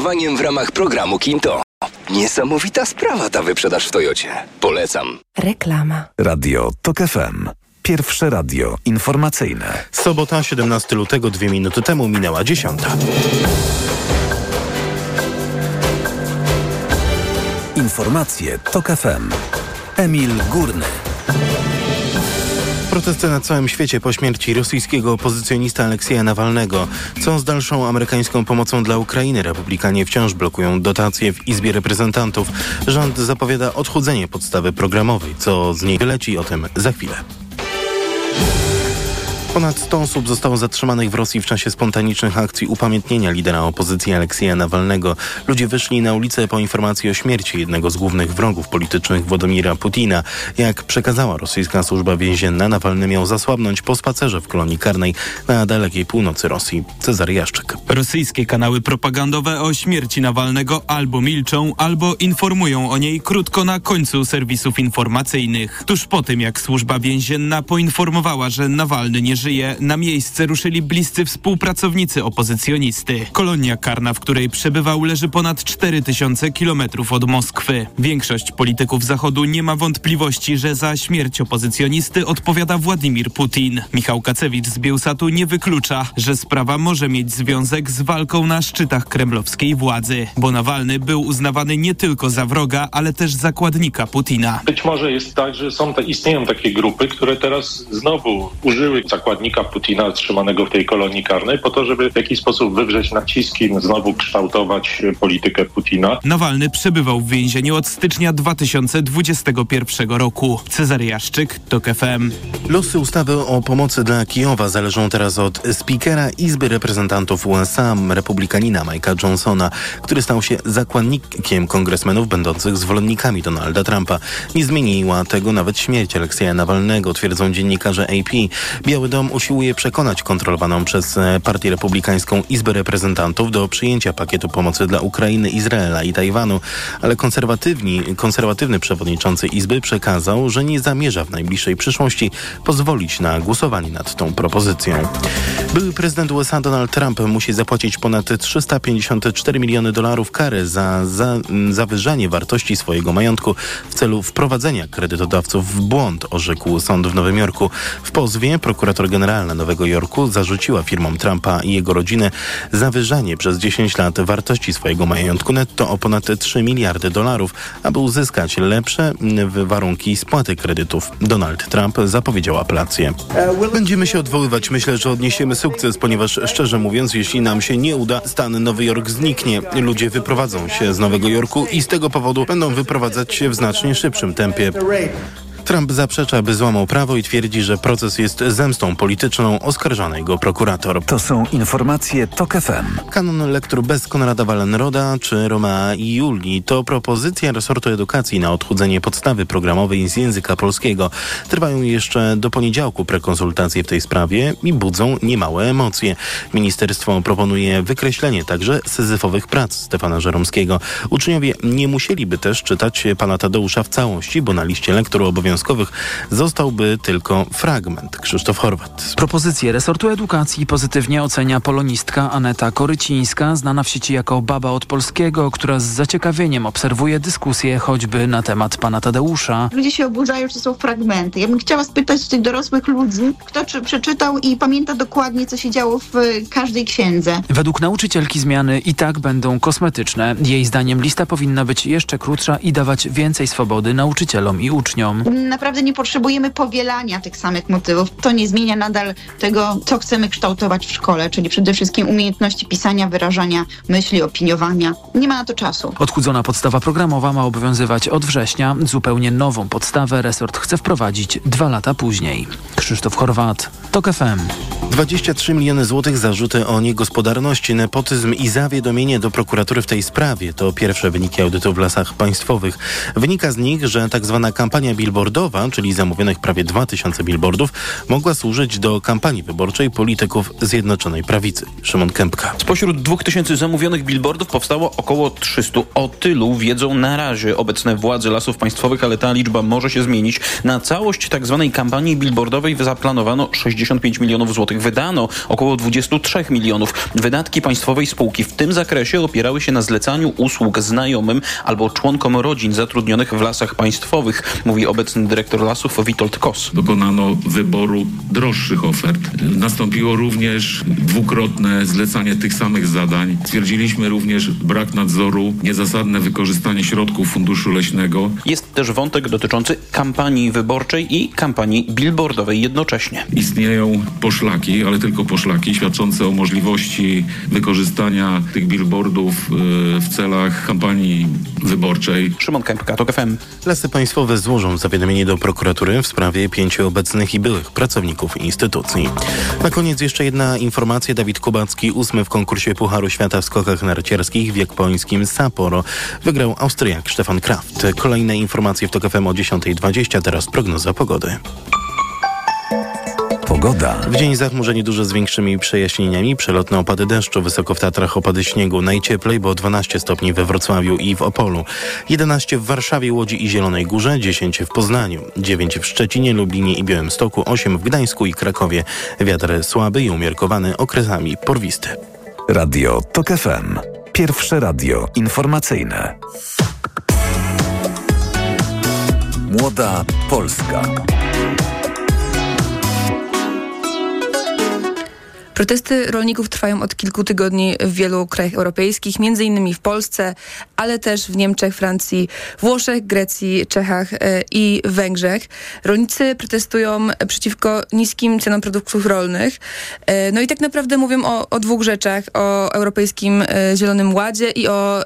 w ramach programu Kinto. Niesamowita sprawa ta wyprzedaż w Toyocie. Polecam. Reklama. Radio TOK FM. Pierwsze radio informacyjne. Sobota, 17 lutego, dwie minuty temu minęła dziesiąta. Informacje TOK FM. Emil Górny. Protesty na całym świecie po śmierci rosyjskiego opozycjonista Aleksieja Nawalnego. Co z dalszą amerykańską pomocą dla Ukrainy? Republikanie wciąż blokują dotacje w Izbie Reprezentantów. Rząd zapowiada odchudzenie podstawy programowej. Co z niej wyleci? O tym za chwilę. Ponad 100 osób zostało zatrzymanych w Rosji w czasie spontanicznych akcji upamiętnienia lidera opozycji Aleksieja Nawalnego. Ludzie wyszli na ulicę po informacji o śmierci jednego z głównych wrogów politycznych Władimira Putina. Jak przekazała rosyjska służba więzienna, Nawalny miał zasłabnąć po spacerze w kolonii karnej na dalekiej północy Rosji. Cezar Jaszczyk. Rosyjskie kanały propagandowe o śmierci Nawalnego albo milczą, albo informują o niej krótko na końcu serwisów informacyjnych. Tuż po tym, jak służba więzienna poinformowała, że Nawalny nie żyje, żyje, na miejsce ruszyli bliscy współpracownicy opozycjonisty. Kolonia karna, w której przebywał, leży ponad 4000 kilometrów od Moskwy. Większość polityków Zachodu nie ma wątpliwości, że za śmierć opozycjonisty odpowiada Władimir Putin. Michał Kacewicz z Bielsatu nie wyklucza, że sprawa może mieć związek z walką na szczytach kremlowskiej władzy, bo Nawalny był uznawany nie tylko za wroga, ale też zakładnika Putina. Być może jest tak, że są te, istnieją takie grupy, które teraz znowu użyły zakładnika zakładnika Putina trzymanego w tej kolonii karnej po to, żeby w jakiś sposób wywrzeć naciski, znowu kształtować politykę Putina. Nawalny przebywał w więzieniu od stycznia 2021 roku. Cezary Jaszczyk, TOK FM. Losy ustawy o pomocy dla Kijowa zależą teraz od speakera Izby Reprezentantów USA, republikanina Mike'a Johnsona, który stał się zakładnikiem kongresmenów będących zwolennikami Donalda Trumpa. Nie zmieniła tego nawet śmierć Aleksieja Nawalnego, twierdzą dziennikarze AP. Biały Dom usiłuje przekonać kontrolowaną przez e, Partię Republikańską Izbę Reprezentantów do przyjęcia pakietu pomocy dla Ukrainy, Izraela i Tajwanu, ale konserwatywni, konserwatywny przewodniczący Izby przekazał, że nie zamierza w najbliższej przyszłości pozwolić na głosowanie nad tą propozycją. Były prezydent USA Donald Trump musi zapłacić ponad 354 miliony dolarów kary za, za zawyżanie wartości swojego majątku w celu wprowadzenia kredytodawców w błąd, orzekł sąd w Nowym Jorku. W pozwie prokurator Generalna Nowego Jorku zarzuciła firmom Trumpa i jego rodziny zawyżanie przez 10 lat wartości swojego majątku netto o ponad 3 miliardy dolarów, aby uzyskać lepsze warunki spłaty kredytów. Donald Trump zapowiedział apelację. Będziemy się odwoływać. Myślę, że odniesiemy sukces, ponieważ szczerze mówiąc, jeśli nam się nie uda, stan Nowy Jork zniknie. Ludzie wyprowadzą się z Nowego Jorku i z tego powodu będą wyprowadzać się w znacznie szybszym tempie. Trump zaprzecza, by złamał prawo i twierdzi, że proces jest zemstą polityczną oskarżanej go prokurator. To są informacje TOK FM. Kanon lektur bez Konrada Wallenroda czy Roma i Julii to propozycja resortu edukacji na odchudzenie podstawy programowej z języka polskiego. Trwają jeszcze do poniedziałku prekonsultacje w tej sprawie i budzą niemałe emocje. Ministerstwo proponuje wykreślenie także syzyfowych prac Stefana Żeromskiego. Uczniowie nie musieliby też czytać pana Tadeusza w całości, bo na liście lektur obowiązkowych obowiązkowych zostałby tylko fragment. Krzysztof Horwat. Propozycję resortu edukacji pozytywnie ocenia polonistka Aneta Korycińska, znana w sieci jako Baba od Polskiego, która z zaciekawieniem obserwuje dyskusję choćby na temat pana Tadeusza. Ludzie się oburzają, że są fragmenty. Ja bym chciała spytać tych dorosłych ludzi, kto czy przeczytał i pamięta dokładnie, co się działo w każdej księdze. Według nauczycielki zmiany i tak będą kosmetyczne. Jej zdaniem lista powinna być jeszcze krótsza i dawać więcej swobody nauczycielom i uczniom naprawdę nie potrzebujemy powielania tych samych motywów. To nie zmienia nadal tego, co chcemy kształtować w szkole, czyli przede wszystkim umiejętności pisania, wyrażania myśli, opiniowania. Nie ma na to czasu. Odchudzona podstawa programowa ma obowiązywać od września. Zupełnie nową podstawę resort chce wprowadzić dwa lata później. Krzysztof Chorwat, TOK FM. 23 miliony złotych zarzuty o niegospodarność, nepotyzm i zawiadomienie do prokuratury w tej sprawie. To pierwsze wyniki audytu w lasach państwowych. Wynika z nich, że tak zwana kampania billboardowa, czyli zamówionych prawie 2000 billboardów, mogła służyć do kampanii wyborczej polityków Zjednoczonej Prawicy. Szymon Kępka. Spośród 2000 zamówionych billboardów powstało około 300. O tylu wiedzą na razie obecne władze lasów państwowych, ale ta liczba może się zmienić. Na całość tak zwanej kampanii billboardowej zaplanowano 60 65 milionów złotych wydano około 23 milionów. Wydatki państwowej spółki w tym zakresie opierały się na zlecaniu usług znajomym albo członkom rodzin zatrudnionych w lasach państwowych, mówi obecny dyrektor lasów Witold Kos. Dokonano wyboru droższych ofert. Nastąpiło również dwukrotne zlecanie tych samych zadań. Stwierdziliśmy również brak nadzoru, niezasadne wykorzystanie środków funduszu leśnego. Jest też wątek dotyczący kampanii wyborczej i kampanii billboardowej jednocześnie. Istnieją poszlaki, ale tylko poszlaki, świadczące o możliwości wykorzystania tych billboardów e, w celach kampanii wyborczej. Szymon Kępka, TOK FM. Lasy Państwowe złożą zawiadomienie do prokuratury w sprawie pięciu obecnych i byłych pracowników instytucji. Na koniec jeszcze jedna informacja. Dawid Kubacki, ósmy w konkursie Pucharu Świata w skokach narciarskich w wiekpońskim Sapporo. Wygrał Austriak Stefan Kraft. Kolejne informacje w TOK FM o 10.20. Teraz prognoza pogody. Pogoda. W dzień zachmurzenie duże z większymi przejaśnieniami, przelotne opady deszczu, wysoko w Tatrach opady śniegu, najcieplej, bo 12 stopni we Wrocławiu i w Opolu, 11 w Warszawie, Łodzi i Zielonej Górze, 10 w Poznaniu, 9 w Szczecinie, Lublinie i Białymstoku, 8 w Gdańsku i Krakowie. Wiatr słaby i umiarkowany, okresami porwisty. Radio TOK FM. Pierwsze radio informacyjne. Młoda Polska. Protesty rolników trwają od kilku tygodni w wielu krajach europejskich, między innymi w Polsce, ale też w Niemczech, Francji, Włoszech, Grecji, Czechach e, i Węgrzech. Rolnicy protestują przeciwko niskim cenom produktów rolnych. E, no i tak naprawdę mówią o, o dwóch rzeczach. O Europejskim e, Zielonym Ładzie i o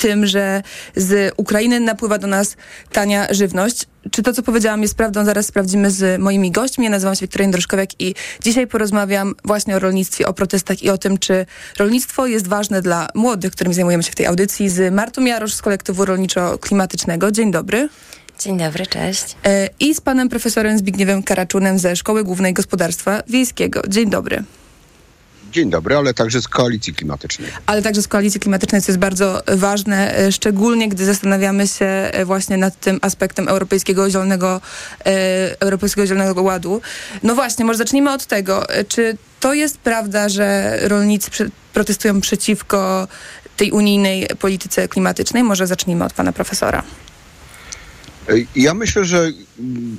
tym, że z Ukrainy napływa do nas tania żywność. Czy to, co powiedziałam, jest prawdą? Zaraz sprawdzimy z moimi gośćmi. Ja nazywam się Wiktoria Jędroszkowiak i dzisiaj porozmawiam właśnie o rolnictwie, o protestach i o tym, czy rolnictwo jest ważne dla młodych, którymi zajmujemy się w tej audycji, z Martą Jarosz z kolektywu rolniczo-klimatycznego. Dzień dobry. Dzień dobry, cześć. I z panem profesorem Zbigniewem Karaczunem ze Szkoły Głównej Gospodarstwa Wiejskiego. Dzień dobry. Dzień dobry, ale także z koalicji klimatycznej. Ale także z koalicji klimatycznej, co jest bardzo ważne, e, szczególnie gdy zastanawiamy się e, właśnie nad tym aspektem Europejskiego Zielonego, e, Europejskiego Zielonego Ładu. No właśnie, może zacznijmy od tego. Czy to jest prawda, że rolnicy protestują przeciwko tej unijnej polityce klimatycznej? Może zacznijmy od pana profesora. Ja myślę, że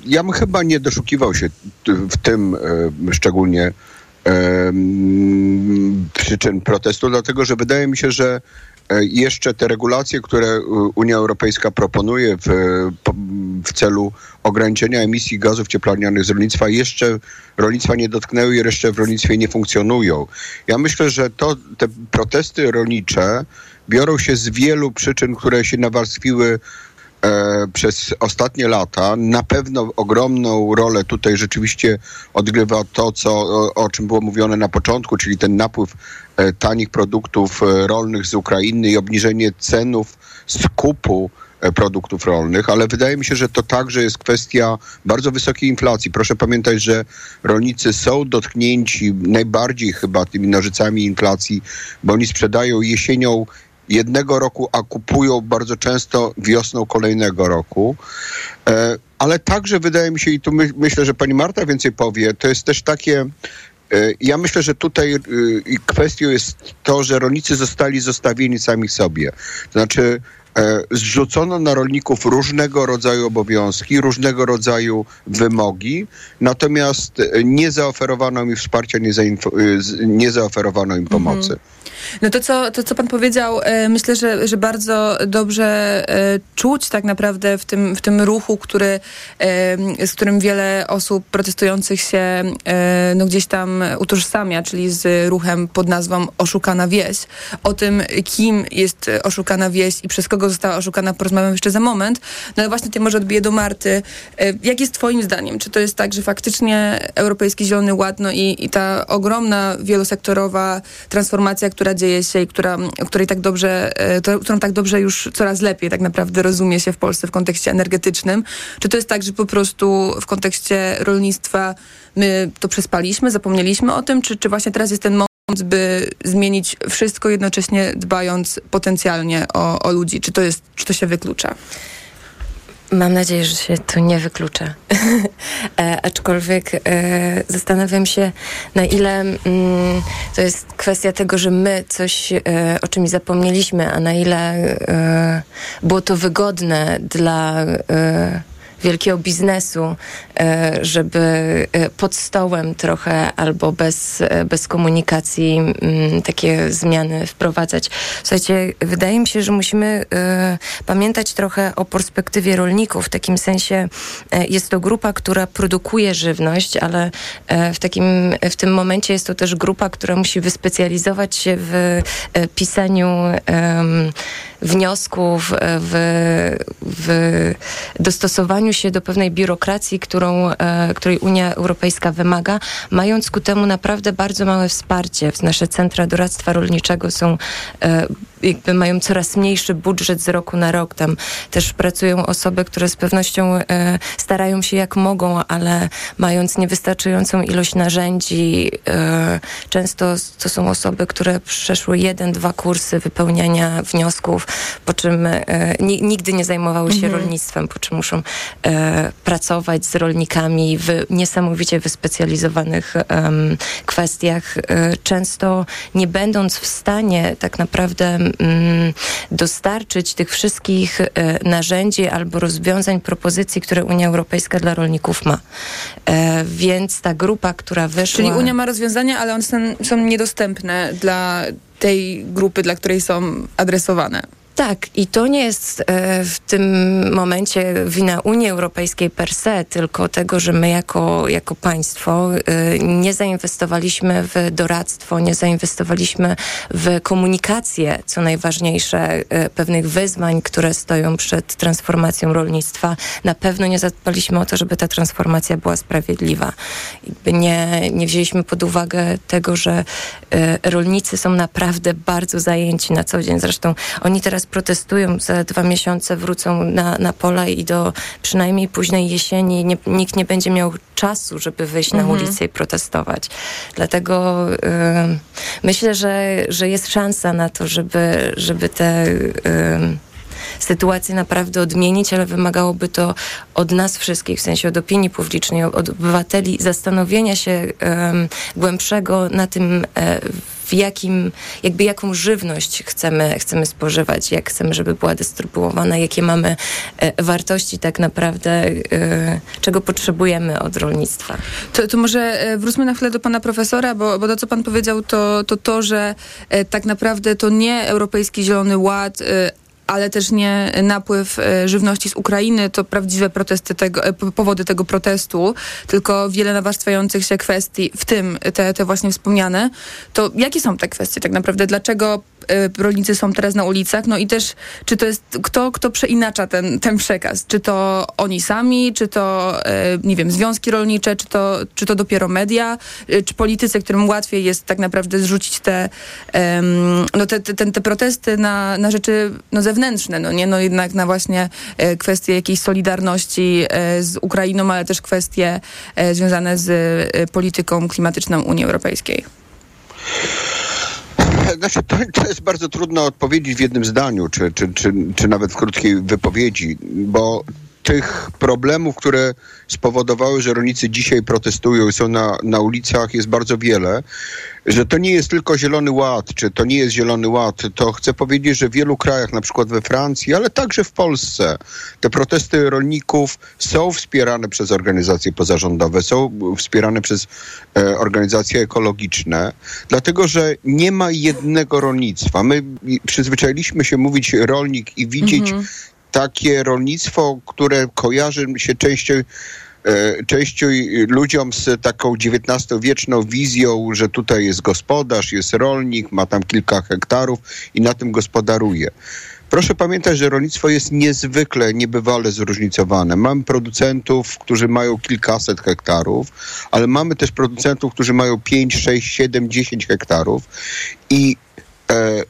ja bym chyba nie doszukiwał się w tym szczególnie przyczyn protestu, dlatego że wydaje mi się, że e, jeszcze te regulacje, które Unia Europejska proponuje w, w celu ograniczenia emisji gazów cieplarnianych z rolnictwa, jeszcze rolnictwa nie dotknęły i jeszcze w rolnictwie nie funkcjonują. Ja myślę, że to, te protesty rolnicze biorą się z wielu przyczyn, które się nawarstwiły e, przez ostatnie lata. Na pewno ogromną rolę tutaj rzeczywiście odgrywa to, co, o, o czym było mówione na początku, czyli ten napływ e, tanich produktów e, rolnych z Ukrainy i obniżenie cenów skupu e, produktów rolnych, ale wydaje mi się, że to także jest kwestia bardzo wysokiej inflacji. Proszę pamiętać, że rolnicy są dotknięci najbardziej chyba tymi nożycami inflacji, bo oni sprzedają jesienią jednego roku, a kupują bardzo często wiosną kolejnego roku. E, ale także wydaje mi się, i tu my, myślę, że pani Marta więcej powie, to jest też takie. E, ja myślę, że tutaj e, kwestią jest to, że rolnicy zostali zostawieni sami sobie. To znaczy, zrzucono na rolników różnego rodzaju obowiązki, różnego rodzaju wymogi, natomiast nie zaoferowano im wsparcia, nie, nie zaoferowano im pomocy. Mhm. No to co, to, co pan powiedział, e, myślę, że, że bardzo dobrze e, czuć tak naprawdę w tym, w tym ruchu, który, e, z którym wiele osób protestujących się no gdzieś tam utożsamia, czyli z ruchem pod nazwą Oszukana Wieś. O tym, kim jest oszukana wieś i przez kogo została oszukana, porozmawiam jeszcze za moment. No ale właśnie tutaj może odbiję do Marty. Jak jest twoim zdaniem? Czy to jest tak, że faktycznie Europejski Zielony Ład no i, i ta ogromna, wielosektorowa transformacja, która dzieje się i która, której tak dobrze, e, to, którą tak dobrze już coraz lepiej tak naprawdę rozumie się w Polsce w kontekście energetycznym. Czy to jest tak, że po prostu w kontekście rolnictwa my to przespaliśmy, zapomnieliśmy o tym, czy, czy właśnie teraz jest ten moment, by zmienić wszystko, jednocześnie dbając potencjalnie o, o ludzi? Czy to, jest, czy to się wyklucza? Mam nadzieję, że się to nie wyklucza. e, aczkolwiek e, zastanawiam się, na ile mm, to jest kwestia tego, że my coś e, o czymś zapomnieliśmy, a na ile e, było to wygodne dla e, wielkiego biznesu, e, żeby e, pod stołem trochę albo bez, e, bez komunikacji mm, takie zmiany wprowadzać. Słuchajcie, wydaje mi się, że musimy pamiętać trochę o perspektywie rolników. W takim sensie jest to grupa, która produkuje żywność, ale w, takim, w tym momencie jest to też grupa, która musi wyspecjalizować się w pisaniu wniosków, w, w dostosowaniu się do pewnej biurokracji, którą, e, której Unia Europejska wymaga, mając ku temu naprawdę bardzo małe wsparcie. Nasze centra doradztwa rolniczego są e, jakby mają coraz mniejszy budżet z roku na rok. Tam też pracują osoby, które z pewnością e, starają się jak mogą, ale mając niewystarczającą ilość narzędzi, e, często to są osoby, które przeszły jeden, dwa kursy wypełniania wniosków, po czym e, nigdy nie zajmowały się mhm. rolnictwem, po czym muszą e, pracować z rolnikami w niesamowicie wyspecjalizowanych kwestiach, e, często nie będąc w stanie tak naprawdę Mm, dostarczyć tych wszystkich narzędzi albo rozwiązań, propozycji, które Unia Europejska dla rolników ma. Więc ta grupa, która wyszła... Czyli Unia ma rozwiązania, ale one są, są niedostępne dla tej grupy, dla której są adresowane. Tak, i to nie jest e, w tym momencie wina Unii Europejskiej per se, tylko tego, że my jako, jako państwo e, nie zainwestowaliśmy w doradztwo, nie zainwestowaliśmy w komunikację, co najważniejsze, e, pewnych wyzwań, które stoją przed transformacją rolnictwa. Na pewno nie zadbaliśmy o to, żeby ta transformacja była sprawiedliwa. Nie, nie wzięliśmy pod uwagę tego, że rolnicy są naprawdę bardzo zajęci na co dzień. Zresztą oni teraz protestują, za dwa miesiące wrócą na, na pola i do przynajmniej późnej jesieni nie, nikt nie będzie miał czasu, żeby wyjść mhm. na ulicę i protestować. Dlatego y, myślę, że, że jest szansa na to, żeby, żeby te y, sytuację naprawdę odmienić, ale wymagałoby to od nas wszystkich, w sensie od opinii publicznej, od obywateli, zastanowienia się um, głębszego na tym, e, w jakim, jakby jaką żywność chcemy, chcemy spożywać, jak chcemy, żeby była dystrybuowana, jakie mamy e, wartości tak naprawdę, e, czego potrzebujemy od rolnictwa. To, to może e, wróćmy na chwilę do pana profesora, bo, bo to, co pan powiedział, to to, to że tak naprawdę to nie Europejski Zielony Ład, ale też nie napływ e, żywności z Ukrainy, to prawdziwe protesty tego, e, powody tego protestu, tylko wiele nawarstwiających się kwestii, w tym te, te właśnie wspomniane. To jakie są te kwestie tak naprawdę? Dlaczego rolnicy są teraz na ulicach? No i też, czy to jest kto, kto przeinacza ten, ten przekaz? Czy to oni sami, czy to, nie wiem, związki rolnicze, czy to, czy to dopiero media, czy politycy, którym łatwiej jest tak naprawdę zrzucić te, no te, te, te protesty na, na rzeczy no, zewnętrzne, no nie? No jednak na właśnie e, kwestie jakiejś solidarności e, z Ukrainą, ale też kwestie e, związane z polityką klimatyczną Unii Europejskiej. Znaczy, to, to, jest bardzo trudno odpowiedzieć w jednym zdaniu, czy, czy, czy, czy nawet w krótkiej wypowiedzi, bo tych problemów, które spowodowały, że rolnicy dzisiaj protestują i są na, na ulicach jest bardzo wiele, że to nie jest tylko Zielony Ład, czy to nie jest Zielony Ład, to chcę powiedzieć, że w wielu krajach, na przykład we Francji, ale także w Polsce, te protesty rolników są wspierane przez organizacje pozarządowe, są wspierane przez e, organizacje ekologiczne, dlatego, że nie ma jednego rolnictwa. My przyzwyczailiśmy się mówić rolnik i widzieć mhm takie rolnictwo, które kojarzy się częściej e, częściej ludziom z taką XIX-wieczną wizją, że tutaj jest gospodarz, jest rolnik, ma tam kilka hektarów i na tym gospodaruje. Proszę pamiętać, że rolnictwo jest niezwykle, niebywale zróżnicowane. Mamy producentów, którzy mają kilkaset hektarów, ale mamy też producentów, którzy mają 5, 6, 7, 10 hektarów i e,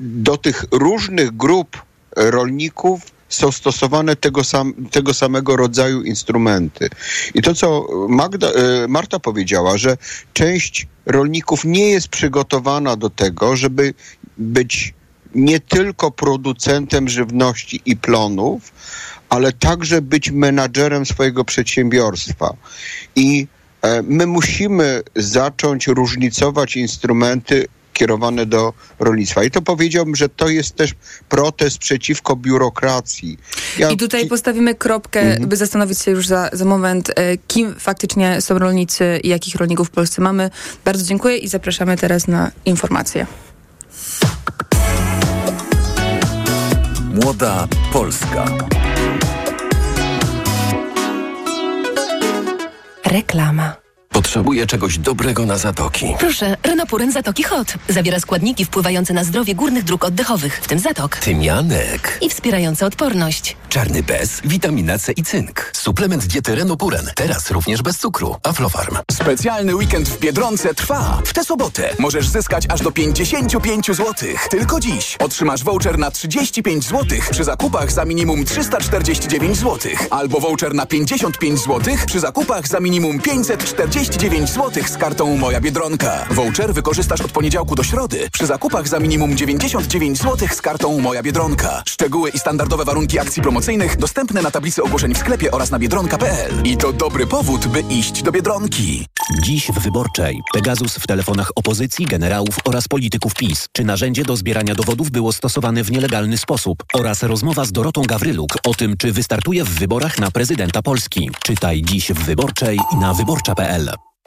do tych różnych grup rolników są stosowane tego, sam, tego samego rodzaju instrumenty. I to, co Magda, e, Marta powiedziała, że część rolników nie jest przygotowana do tego, żeby być nie tylko producentem żywności i plonów, ale także być menadżerem swojego przedsiębiorstwa. I e, my musimy zacząć różnicować instrumenty kierowane do rolnictwa. I to powiedziałbym, że to jest też protest przeciwko biurokracji. Ja... I tutaj postawimy kropkę, mhm. by zastanowić się już za, za moment, e, kim faktycznie są rolnicy i jakich rolników w Polsce mamy. Bardzo dziękuję i zapraszamy teraz na informacje. Młoda Polska. Reklama. Potrzebuję czegoś dobrego na zatoki. Proszę, Renopuren Zatoki Hot. Zawiera składniki wpływające na zdrowie górnych dróg oddechowych, w tym zatok. Tymianek. I wspierające odporność. Czarny bez, witamina C i cynk. Suplement diety Renopuren. Teraz również bez cukru. Aflofarm. Specjalny weekend w Biedronce trwa. W tę sobotę możesz zyskać aż do 55 zł. Tylko dziś otrzymasz voucher na 35 zł przy zakupach za minimum 349 zł. Albo voucher na 55 zł przy zakupach za minimum 540 39 zł z kartą Moja Biedronka. Voucher wykorzystasz od poniedziałku do środy przy zakupach za minimum 99 zł z kartą Moja Biedronka. Szczegóły i standardowe warunki akcji promocyjnych dostępne na tablicy ogłoszeń w sklepie oraz na biedronka.pl. I to dobry powód, by iść do Biedronki. Dziś w Wyborczej. Pegasus w telefonach opozycji, generałów oraz polityków PiS. Czy narzędzie do zbierania dowodów było stosowane w nielegalny sposób? Oraz rozmowa z Dorotą Gawryluk o tym, czy wystartuje w wyborach na prezydenta Polski. Czytaj dziś w Wyborczej na wyborcza.pl.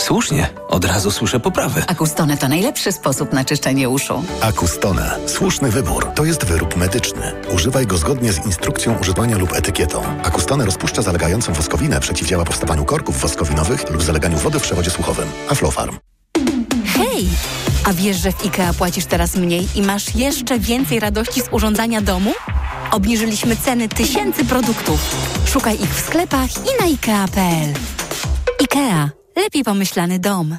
Słusznie, od razu słyszę poprawy. Akustone to najlepszy sposób na czyszczenie uszu. Akustone. Słuszny wybór. To jest wyrób medyczny. Używaj go zgodnie z instrukcją używania lub etykietą. Akustone rozpuszcza zalegającą woskowinę, przeciwdziała powstawaniu korków woskowinowych lub zaleganiu wody w przewodzie słuchowym. Aflofarm. Hej! A wiesz, że w IKEA płacisz teraz mniej i masz jeszcze więcej radości z urządzania domu? Obniżyliśmy ceny tysięcy produktów. Szukaj ich w sklepach i na IKEA.pl. IKEA. Lepiej pomyślany dom.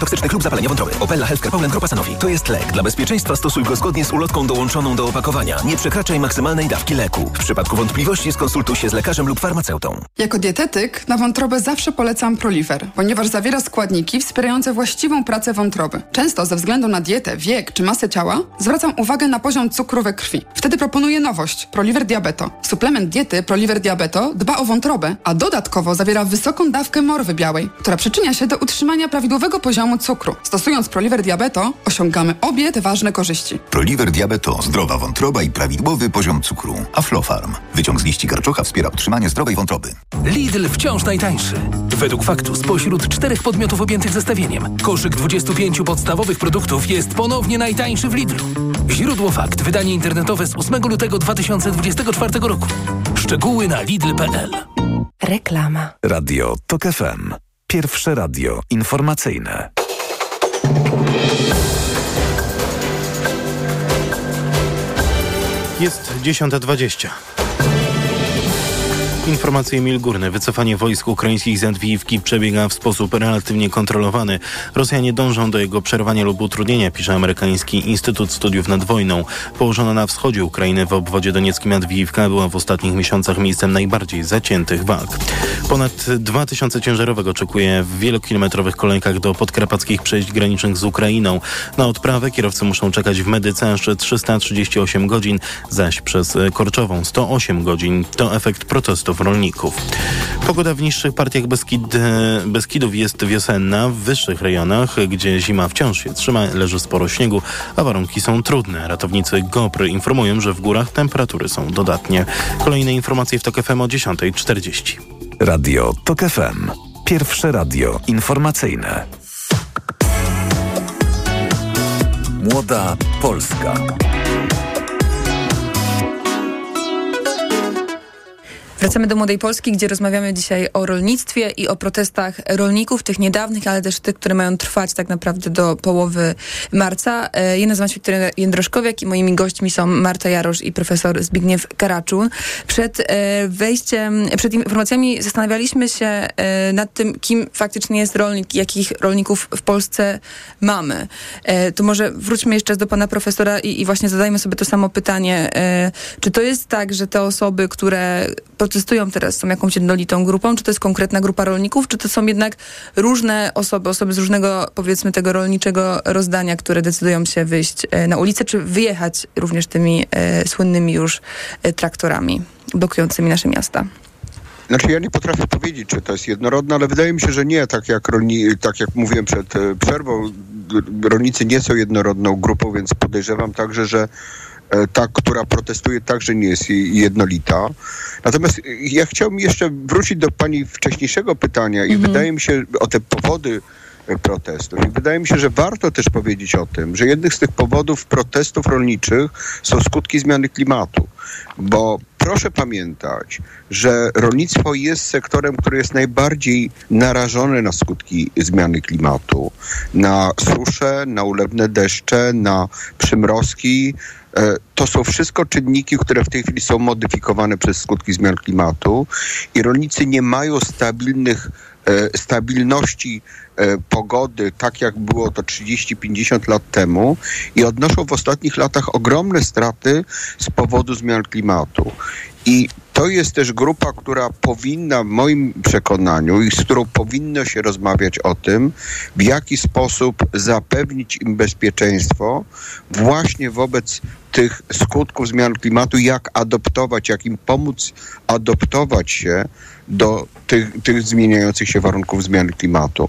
toksycznych lub zapalenia wątroby. Opella Healthcare Poland Grupa Sanofi. To jest lek. Dla bezpieczeństwa stosuj go zgodnie z ulotką dołączoną do opakowania. Nie przekraczaj maksymalnej dawki leku. W przypadku wątpliwości skonsultuj się z lekarzem lub farmaceutą. Jako dietetyk na wątrobę zawsze polecam Proliver, ponieważ zawiera składniki wspierające właściwą pracę wątroby. Często ze względu na dietę, wiek czy masę ciała zwracam uwagę na poziom cukru we krwi. Wtedy proponuję nowość Proliver Diabeto. Suplement diety Proliver Diabeto dba o wątrobę, a dodatkowo zawiera wysoką dawkę morwy białej, która przyczynia się do utrzymania prawidłowego poziomu cukru. Stosując Proliver Diabeto osiągamy obie te ważne korzyści. Proliver Diabeto, zdrowa wątroba i prawidłowy poziom cukru. Aflofarm. Wyciąg z liści garczocha wspiera utrzymanie zdrowej wątroby. Lidl wciąż najtańszy. Według faktu spośród czterech podmiotów objętych zestawieniem koszyk 25 podstawowych produktów jest ponownie najtańszy w Lidlu. Źródło fakt. Wydanie internetowe z 8 lutego 2024 roku. Szczegóły na lidl.pl. Reklama. Radio TOK FM. Pierwsze radio informacyjne. Jest 10.20. Informacje Emil Górny. Wycofanie wojsk ukraińskich z Antwiivki przebiega w sposób relatywnie kontrolowany. Rosjanie dążą do jego przerwania lub utrudnienia, pisze amerykański Instytut Studiów nad Wojną. Położona na wschodzie Ukrainy w obwodzie donieckim Antwiivka była w ostatnich miesiącach miejscem najbardziej zaciętych walk. Ponad 2000 ciężarówek oczekuje w wielokilometrowych kolejkach do podkarpackich przejść granicznych z Ukrainą. Na odprawę kierowcy muszą czekać w Medyce aż 338 godzin, zaś przez Korczową 108 godzin. To efekt protestów rolników. Pogoda w niższych partiach Beskid, Beskidów jest wiosenna. W wyższych rejonach, gdzie zima wciąż się trzyma, leży sporo śniegu, a warunki są trudne. Ratownicy GOPR informują, że w górach temperatury są dodatnie. Kolejne informacje w TOK FM o 10.40. Radio TOK FM. Pierwsze radio informacyjne. Młoda Polska. Wracamy do Młodej Polski, gdzie rozmawiamy dzisiaj o rolnictwie i o protestach rolników, tych niedawnych, ale też tych, które mają trwać tak naprawdę do połowy marca. E, ja nazywam się Wiktoria Jędroszkowiak i moimi gośćmi są Marta Jarosz i profesor Zbigniew Karaczun. Przed e, wejściem, przed informacjami zastanawialiśmy się e, nad tym, kim faktycznie jest rolnik jakich rolników w Polsce mamy. To może wróćmy jeszcze do pana profesora i, i właśnie zadajmy sobie to samo pytanie. Czy to jest tak, że te osoby, które protestują teraz, są jakąś jednolitą grupą? Czy to jest konkretna grupa rolników, czy to są jednak różne osoby, osoby z różnego, powiedzmy, tego rolniczego rozdania, które decydują się wyjść e, na ulicę, czy wyjechać również tymi e, słynnymi już e, traktorami blokującymi nasze miasta? Znaczy ja nie potrafię powiedzieć, czy to jest jednorodne, ale wydaje mi się, że nie. Tak jak, rolni, tak jak mówiłem przed e, przerwą, rolnicy nie są jednorodną grupą, więc podejrzewam także, że ta, która protestuje, także nie jest jednolita. Natomiast e, ja chciałbym jeszcze wrócić do pani wcześniejszego pytania i mhm. wydaje mi się o te powody e, protestów. I wydaje mi się, że warto też powiedzieć o tym, że jednym z tych powodów protestów rolniczych są skutki zmiany klimatu. Bo proszę pamiętać, że rolnictwo jest sektorem, który jest najbardziej narażony na skutki zmiany klimatu. Na susze, na ulewne deszcze, na przymrozki, E, to są wszystko czynniki, które w tej chwili są modyfikowane przez skutki zmian klimatu i rolnicy nie mają stabilnych, e, stabilności e, pogody, tak jak było to 30-50 lat temu i odnoszą w ostatnich latach ogromne straty z powodu zmian klimatu. I to jest też grupa, która powinna, w moim przekonaniu, i z którą powinno się rozmawiać o tym, w jaki sposób zapewnić im bezpieczeństwo właśnie wobec tych skutków zmian klimatu, jak adoptować, jak im pomóc adoptować się do tych, tych zmieniających się warunków zmiany klimatu.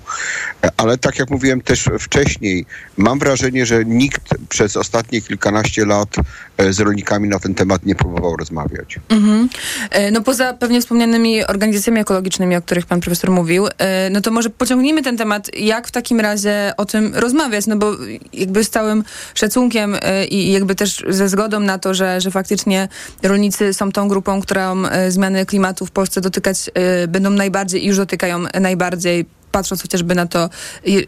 Ale tak jak mówiłem też wcześniej, mam wrażenie, że nikt przez ostatnie kilkanaście lat e, z rolnikami na ten temat nie próbował rozmawiać. Mhm. E, no poza pewnie wspomnianymi organizacjami ekologicznymi, o których pan profesor mówił, e, no to może pociągnijmy ten temat, jak w takim razie o tym rozmawiać, no bo jakby z całym szacunkiem i jakby też ze zgodą na to, że, że faktycznie rolnicy są tą grupą, którą zmiany klimatu w Polsce dotykać będą najbardziej i już dotykają najbardziej patrząc chociażby na to,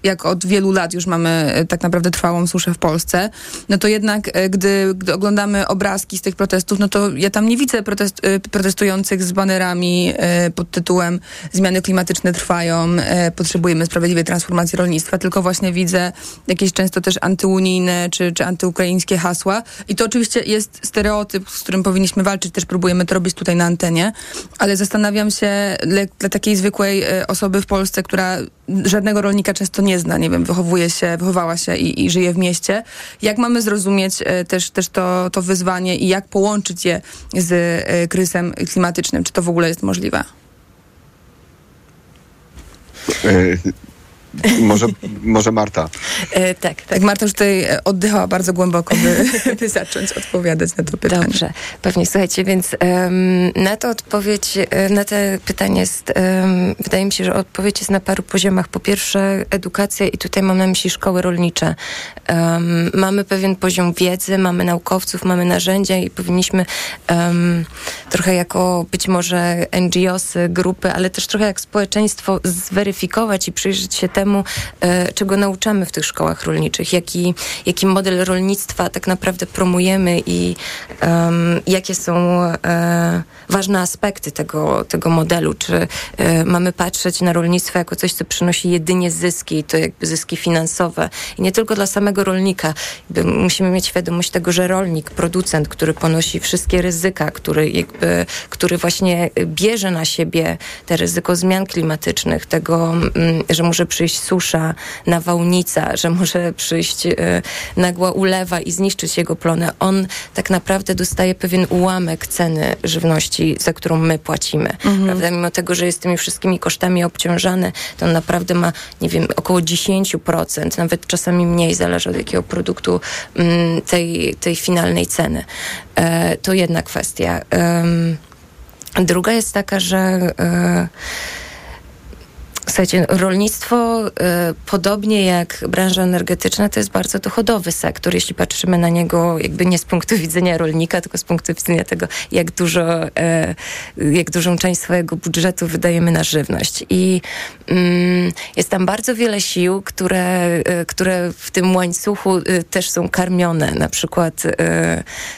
jak od wielu lat już mamy e, tak naprawdę trwałą suszę w Polsce, no to jednak, e, gdy, gdy oglądamy obrazki z tych protestów, no to ja tam nie widzę protest, e, protestujących z banerami pod tytułem zmiany klimatyczne trwają, potrzebujemy sprawiedliwej transformacji rolnictwa, tylko właśnie widzę jakieś często też antyunijne czy, czy antyukraińskie hasła. I to oczywiście jest stereotyp, z którym powinniśmy walczyć, też próbujemy to robić tutaj na antenie, ale zastanawiam się dla, dla takiej zwykłej osoby w Polsce, która żadnego rolnika często nie zna, nie wiem, wychowuje się, wychowała się i, i żyje w mieście. Jak mamy zrozumieć e, też, też to, to wyzwanie i jak połączyć je z e, kryzysem klimatycznym? Czy to w ogóle jest możliwe? Może, może Marta. E, tak, tak. Marta już tutaj oddychała bardzo głęboko, by, by zacząć odpowiadać na to pytanie. Dobrze, pewnie. Słuchajcie, więc um, na to odpowiedź, e, na to pytanie jest, um, wydaje mi się, że odpowiedź jest na paru poziomach. Po pierwsze edukacja i tutaj mam na myśli szkoły rolnicze. Um, mamy pewien poziom wiedzy, mamy naukowców, mamy narzędzia i powinniśmy trochę jako być może NGOsy, grupy, ale też trochę jak społeczeństwo zweryfikować i przyjrzeć się temu, temu, e, czego nauczamy w tych szkołach rolniczych, jaki, jaki model rolnictwa tak naprawdę promujemy i um, jakie są e, ważne aspekty tego, tego modelu. Czy e, mamy patrzeć na rolnictwo jako coś, co przynosi jedynie zyski, to jakby zyski finansowe. I nie tylko dla samego rolnika. Musimy mieć świadomość tego, że rolnik, producent, który ponosi wszystkie ryzyka, który, jakby, który właśnie bierze na siebie te ryzyko zmian klimatycznych, tego, mm, że może przyjść przyjść susza, nawałnica, że może przyjść y, nagła ulewa i zniszczyć jego plonę. On tak naprawdę dostaje pewien ułamek ceny żywności, za którą my płacimy. Mhm. Prawda? Mimo tego, że jest tymi wszystkimi kosztami obciążany, to on naprawdę ma, nie wiem, około 10%, nawet czasami mniej, zależy od jakiego produktu mm, tej, tej finalnej ceny. E, to jedna kwestia. Druga jest taka, że e, Słuchajcie, rolnictwo, y, podobnie jak branża energetyczna, to jest bardzo dochodowy sektor, jeśli patrzymy na niego jakby nie z punktu widzenia rolnika, tylko z punktu widzenia tego, jak dużo, y, jak dużą część swojego budżetu wydajemy na żywność. I mm, jest tam bardzo wiele sił, które, y, które w tym łańcuchu y, też są karmione. Na przykład, y,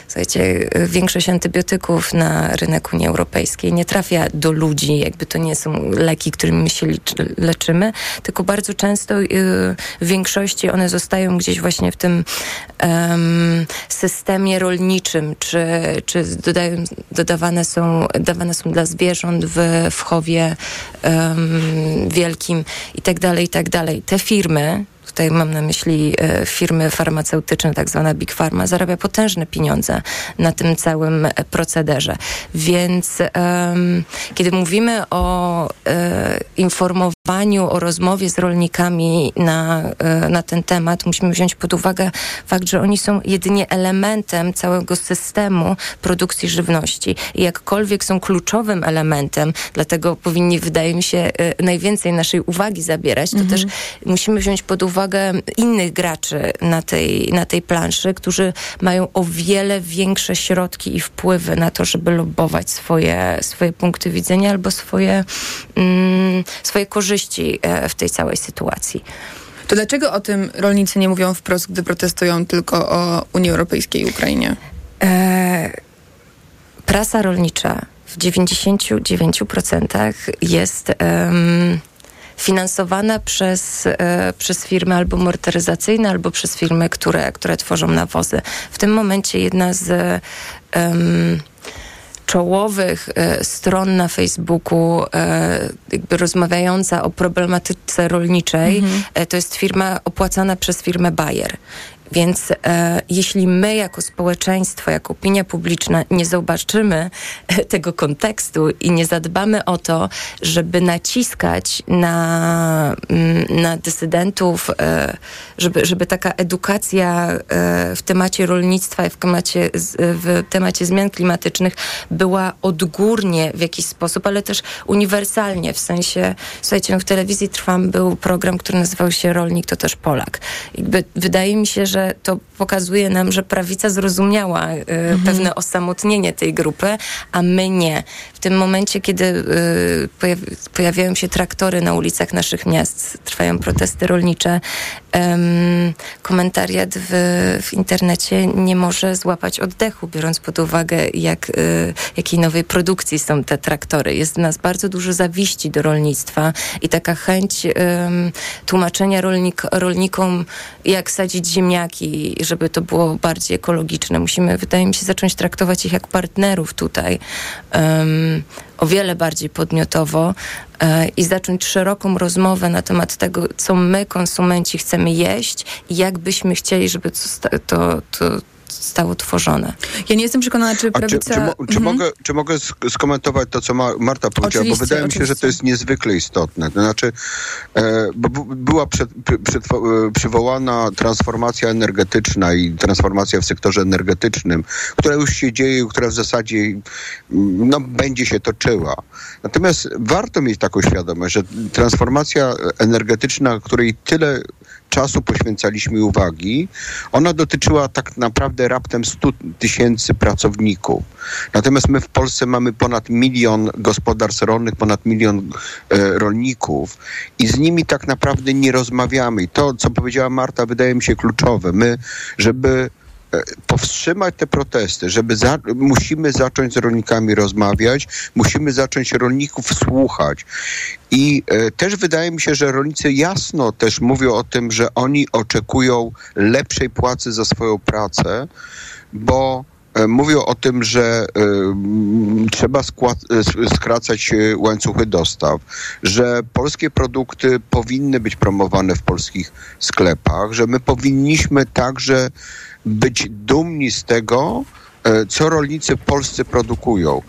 słuchajcie, y, większość antybiotyków na rynek Unii Europejskiej nie trafia do ludzi, jakby to nie są leki, którymi my się leczymy, tylko bardzo często y, w większości one zostają gdzieś właśnie w tym em, systemie rolniczym, czy, czy dodają, dodawane, są, dawane są dla zwierząt w, w chowie wielkim i tak dalej, i tak dalej. Te firmy, tutaj mam na myśli e, firmy farmaceutyczne, tak zwana Big Pharma, zarabia potężne pieniądze na tym całym e, procederze. Więc em, kiedy mówimy o e, informowaniu, o rozmowie z rolnikami na, e, na ten temat, musimy wziąć pod uwagę fakt, że oni są jedynie elementem całego systemu produkcji żywności. I jakkolwiek są kluczowym elementem, dlatego powinni, wydaje mi się, e, najwięcej naszej uwagi zabierać, to też musimy wziąć pod uwagę innych graczy na tej, na tej planszy, którzy mają o wiele większe środki i wpływy na to, żeby lobować swoje, swoje punkty widzenia albo swoje, mm, swoje korzyści e, w tej całej sytuacji. To dlaczego o tym rolnicy nie mówią wprost, gdy protestują tylko o Unii Europejskiej i Ukrainie? E, prasa rolnicza w 99% jest em, finansowana przez, e, przez firmy albo motoryzacyjne, albo przez firmy, które, które tworzą nawozy. W tym momencie jedna z em, czołowych e, stron na Facebooku, e, jakby rozmawiająca o problematyce rolniczej, e, to jest firma opłacana przez firmę Bayer. Więc e, jeśli my jako społeczeństwo, jako opinia publiczna nie zobaczymy e, tego kontekstu i nie zadbamy o to, żeby naciskać na, mm, na dysydentów, e, żeby, żeby taka edukacja e, w temacie rolnictwa i w temacie, w temacie zmian klimatycznych była odgórnie w jakiś sposób, ale też uniwersalnie, w sensie, słuchajcie, no w telewizji Trwam był program, który nazywał się Rolnik to też Polak. Jakby wydaje mi się, że to pokazuje nam, że prawica zrozumiała y, pewne osamotnienie tej grupy, a my nie. W tym momencie, kiedy y, pojawi- pojawiają się traktory na ulicach naszych miast, trwają protesty rolnicze, em, komentariat w, w internecie nie może złapać oddechu, biorąc pod uwagę, jak, y, jakiej nowej produkcji są te traktory. Jest w nas bardzo dużo zawiści do rolnictwa i taka chęć tłumaczenia rolnik, rolnikom, jak sadzić ziemniaki, żeby to było bardziej ekologiczne. Musimy, wydaje mi się, zacząć traktować ich jak partnerów tutaj. em, o wiele bardziej podmiotowo e, i zacząć szeroką rozmowę na temat tego, co my, konsumenci, chcemy jeść i jak byśmy chcieli, żeby to, to, to zostało tworzone. Ja nie jestem przekonana, czy czy, prawica... czy, mo, czy, Mhm. mogę, czy mogę sk- skomentować to, co Ma, Marta powiedziała? Bo Oczywiście, wydaje mi się, że to oczywiście. jest niezwykle istotne. To znaczy, e, bo była przy- e, przywołana transformacja energetyczna i transformacja w sektorze energetycznym, która już się dzieje, która w zasadzie mm, no, będzie się toczyła. Natomiast warto mieć taką świadomość, że transformacja energetyczna, której tyle czasu poświęcaliśmy uwagi, ona dotyczyła tak naprawdę raptem 100 tysięcy pracowników. Natomiast my w Polsce mamy ponad milion gospodarstw rolnych, ponad milion e, rolników i z nimi tak naprawdę nie rozmawiamy. I to, co powiedziała Marta, wydaje mi się kluczowe. My, żeby powstrzymać te protesty, żeby za, musimy zacząć z rolnikami rozmawiać, musimy zacząć rolników słuchać. I e, też wydaje mi się, że rolnicy jasno też mówią o tym, że oni oczekują lepszej płacy za swoją pracę, bo e, mówią o tym, że e, trzeba e, skracać e, łańcuchy dostaw, że polskie produkty powinny być promowane w polskich sklepach, że my powinniśmy także być dumni z tego, e, co rolnicy polscy produkują.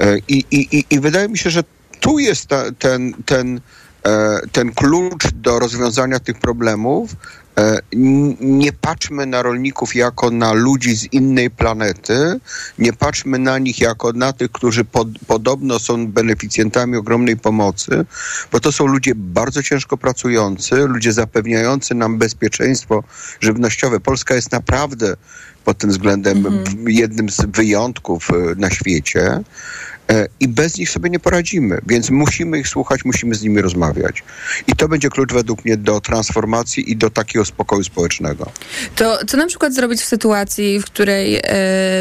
E, I, i, i, wydaje mi się, że tu jest ta, ten, ten, e, ten klucz do rozwiązania tych problemów, E, Nie patrzmy na rolników jako na ludzi z innej planety, nie patrzmy na nich jako na tych, którzy pod, podobno są beneficjentami ogromnej pomocy, bo to są ludzie bardzo ciężko pracujący, ludzie zapewniający nam bezpieczeństwo żywnościowe. Polska jest naprawdę pod tym względem w- jednym z wyjątków e, na świecie. E, I bez nich sobie nie poradzimy, więc musimy ich słuchać, musimy z nimi rozmawiać. I to będzie klucz według mnie do transformacji i do takiego spokoju społecznego. To co na przykład zrobić w sytuacji, w której e,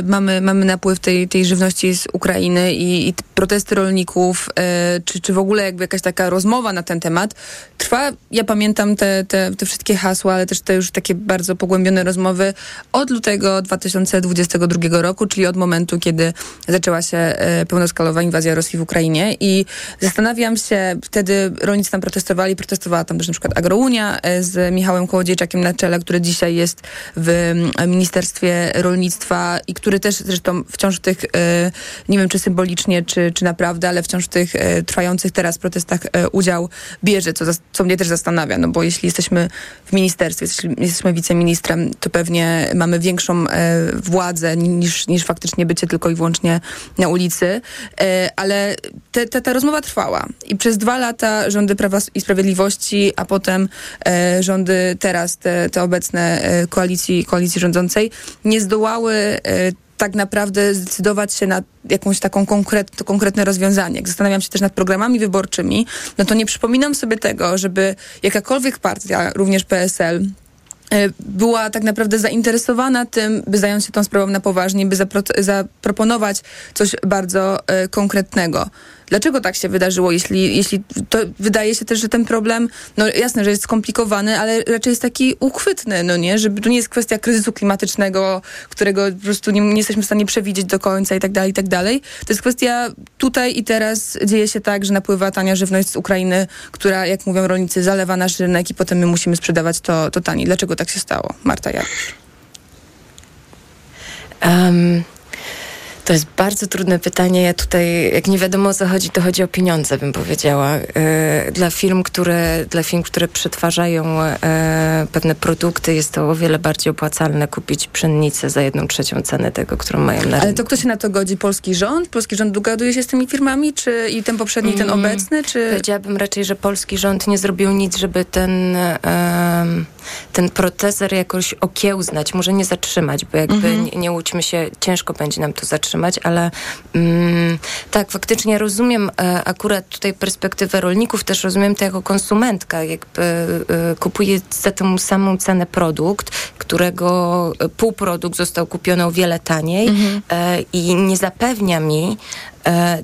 mamy, mamy napływ tej, tej żywności z Ukrainy i, i protesty rolników, e, czy, czy w ogóle jakby jakaś taka rozmowa na ten temat trwa, ja pamiętam te, te, te wszystkie hasła, ale też te już takie bardzo pogłębione rozmowy od lutego 2022 roku, czyli od momentu, kiedy zaczęła się e, inwazja Rosji w Ukrainie i zastanawiam się, wtedy rolnicy tam protestowali, protestowała tam też na przykład Agrounia e, z Michałem Kołodziejczakiem na czele, który dzisiaj jest w Ministerstwie Rolnictwa i który też zresztą wciąż w tych, e, nie wiem czy symbolicznie, czy, czy naprawdę, ale wciąż w tych e, trwających teraz protestach udział bierze, co, co mnie też zastanawia, no bo jeśli jesteśmy w ministerstwie, jeśli jesteśmy wiceministrem, to pewnie mamy większą władzę niż, niż faktycznie bycie tylko i wyłącznie na ulicy, ale te, te, ta rozmowa trwała i przez dwa lata rządy Prawa i Sprawiedliwości, a potem e, rządy teraz, te, te obecne e, koalicji, koalicji rządzącej, nie zdołały e, tak naprawdę zdecydować się na jakąś taką konkret, konkretne rozwiązanie. Jak zastanawiam się też nad programami wyborczymi, no to nie przypominam sobie tego, żeby jakakolwiek partia, również PSL, e, była tak naprawdę zainteresowana tym, by zająć się tą sprawą na poważnie, by zapro- zaproponować coś bardzo e, konkretnego. Dlaczego tak się wydarzyło, jeśli, jeśli to wydaje się też, że ten problem, no jasne, że jest skomplikowany, ale raczej jest taki uchwytny, no nie? Że to nie jest kwestia kryzysu klimatycznego, którego po prostu nie, nie jesteśmy w stanie przewidzieć do końca i tak dalej, i tak dalej. To jest kwestia tutaj i teraz dzieje się tak, że napływa tania żywność z Ukrainy, która, jak mówią rolnicy, zalewa nasz rynek i potem my musimy sprzedawać to, to taniej. Dlaczego tak się stało? Marta Jarosz. Em, to jest bardzo trudne pytanie. Ja tutaj, jak nie wiadomo o co chodzi, to chodzi o pieniądze, bym powiedziała. E, dla firm, które, dla firm, które przetwarzają e, pewne produkty, jest to o wiele bardziej opłacalne kupić pszennicę za jedną trzecią cenę tego, którą mają na Ale rynku. to kto się na to godzi? Polski rząd? Polski rząd dogaduje się z tymi firmami? Czy i ten poprzedni, ten Mm, obecny? Czy... Powiedziałabym raczej, że polski rząd nie zrobił nic, żeby ten, ten proceser jakoś okiełznać, może nie zatrzymać, bo jakby Mhm. nie, nie łudźmy się, ciężko będzie nam to zatrzymać, ale mm, tak, faktycznie rozumiem e, akurat tutaj perspektywę rolników, też rozumiem to jako konsumentka, jakby e, kupuję za tą samą cenę produkt, którego e, półprodukt został kupiony o wiele taniej e, i nie zapewnia mi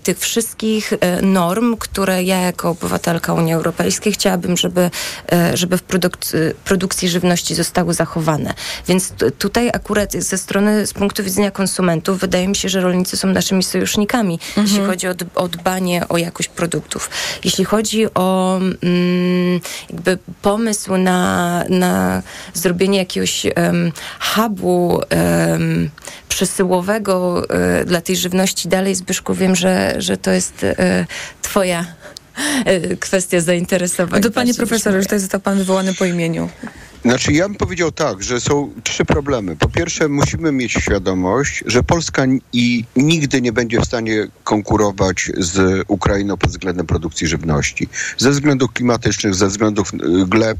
tych wszystkich e, norm, które ja jako obywatelka Unii Europejskiej chciałabym, żeby, e, żeby w produk- produkcji żywności zostały zachowane. Więc tutaj akurat ze strony, z punktu widzenia konsumentów, wydaje mi się, że rolnicy są naszymi sojusznikami, jeśli chodzi o, o dbanie o jakość produktów. Jeśli chodzi o mm, jakby pomysł na, na zrobienie jakiegoś um, hubu em, przesyłowego e, dla tej żywności dalej, Zbyszku, wiem, że, że to jest e, twoja e, kwestia zainteresowań. No to panie profesorze, że tutaj został pan wywołany po imieniu. Znaczy, ja bym powiedział tak, że są trzy problemy. Po pierwsze, musimy mieć świadomość, że Polska i nigdy nie będzie w stanie konkurować z Ukrainą pod względem produkcji żywności. Ze względów klimatycznych, ze względów gleb.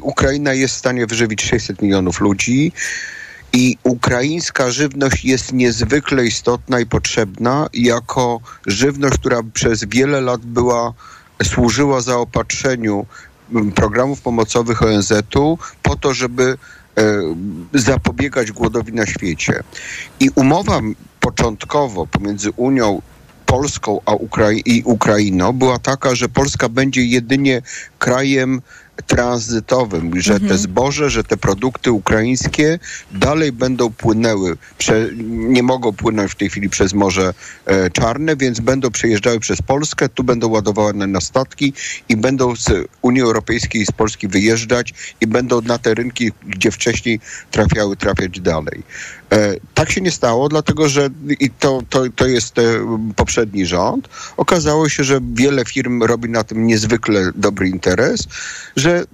Ukraina jest w stanie wyżywić 600 milionów ludzi. I ukraińska żywność jest niezwykle istotna i potrzebna jako żywność, która przez wiele lat była, służyła zaopatrzeniu programów pomocowych ONZ-u po to, żeby e, zapobiegać głodowi na świecie. I umowa początkowo pomiędzy Unią Polską a Ukrai- i Ukrainą była taka, że Polska będzie jedynie krajem tranzytowym, że te zboże, że te produkty ukraińskie dalej będą płynęły, prze, nie mogą płynąć w tej chwili przez Morze e, Czarne, więc będą przejeżdżały przez Polskę, tu będą ładowane na statki i będą z Unii Europejskiej i z Polski wyjeżdżać i będą na te rynki, gdzie wcześniej trafiały, trafiać dalej. E, tak się nie stało, dlatego że i to, to, to jest e, poprzedni rząd. Okazało się, że wiele firm robi na tym niezwykle dobry interes, że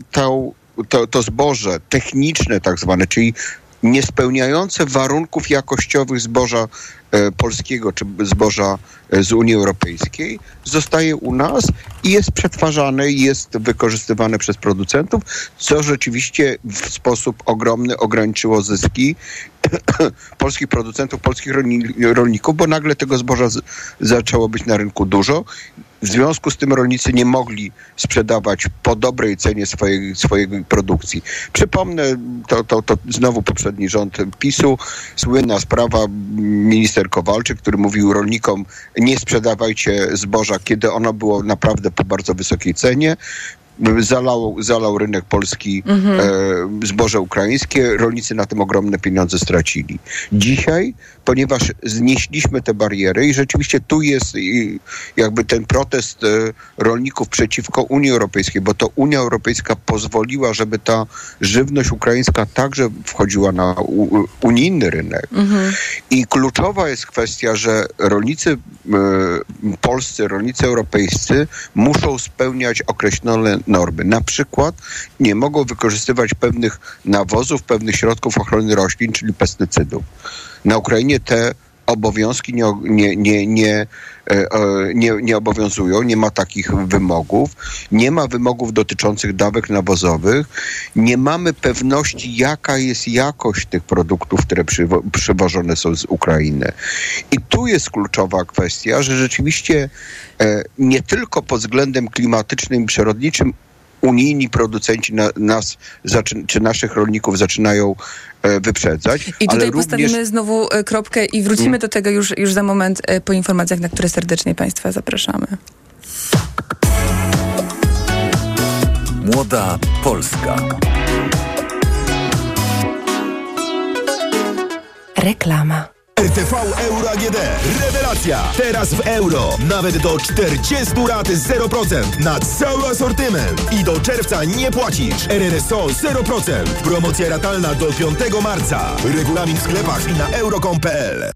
to, to zboże techniczne tak zwane, czyli niespełniające warunków jakościowych zboża e, polskiego czy zboża e, z Unii Europejskiej zostaje u nas i jest przetwarzane i jest wykorzystywane przez producentów, co rzeczywiście w sposób ogromny ograniczyło zyski polskich producentów, polskich rolni- rolników, bo nagle tego zboża zaczęło być na rynku dużo. W związku z tym rolnicy nie mogli sprzedawać po dobrej cenie swojej, swojej produkcji. Przypomnę, to, to, to znowu poprzedni rząd PiSu, słynna sprawa, minister Kowalczyk, który mówił rolnikom, nie sprzedawajcie zboża, kiedy ono było naprawdę po bardzo wysokiej cenie zalał, zalał rynek polski Mhm. e, zboże ukraińskie, rolnicy na tym ogromne pieniądze stracili. Dzisiaj, ponieważ znieśliśmy te bariery i rzeczywiście tu jest jakby ten protest e, rolników przeciwko Unii Europejskiej, bo to Unia Europejska pozwoliła, żeby ta żywność ukraińska także wchodziła na unijny rynek. I kluczowa jest kwestia, że rolnicy e, polscy, rolnicy europejscy muszą spełniać określone normy. Na przykład nie mogą wykorzystywać pewnych nawozów, pewnych środków ochrony roślin, czyli pestycydów. Na Ukrainie te obowiązki nie, nie, nie, nie, e, nie, nie obowiązują, nie ma takich wymogów, nie ma wymogów dotyczących dawek nawozowych, nie mamy pewności, jaka jest jakość tych produktów, które przywo- przywożone są z Ukrainy. I tu jest kluczowa kwestia, że rzeczywiście e, nie tylko pod względem klimatycznym i przyrodniczym unijni producenci na, nas, zaczyn- czy naszych rolników zaczynają e, wyprzedzać, I ale tutaj również postawimy znowu e, kropkę i wrócimy Mm. do tego już, już za moment e, po informacjach, na które serdecznie Państwa zapraszamy. Młoda Polska. Reklama. RTV Euro AGD. Rewelacja! Teraz w euro. Nawet do 40 rat 0% na cały asortyment. I do czerwca nie płacisz. RRSO 0%. Promocja ratalna do 5 marca. Regulamin w sklepach i na euro.com.pl.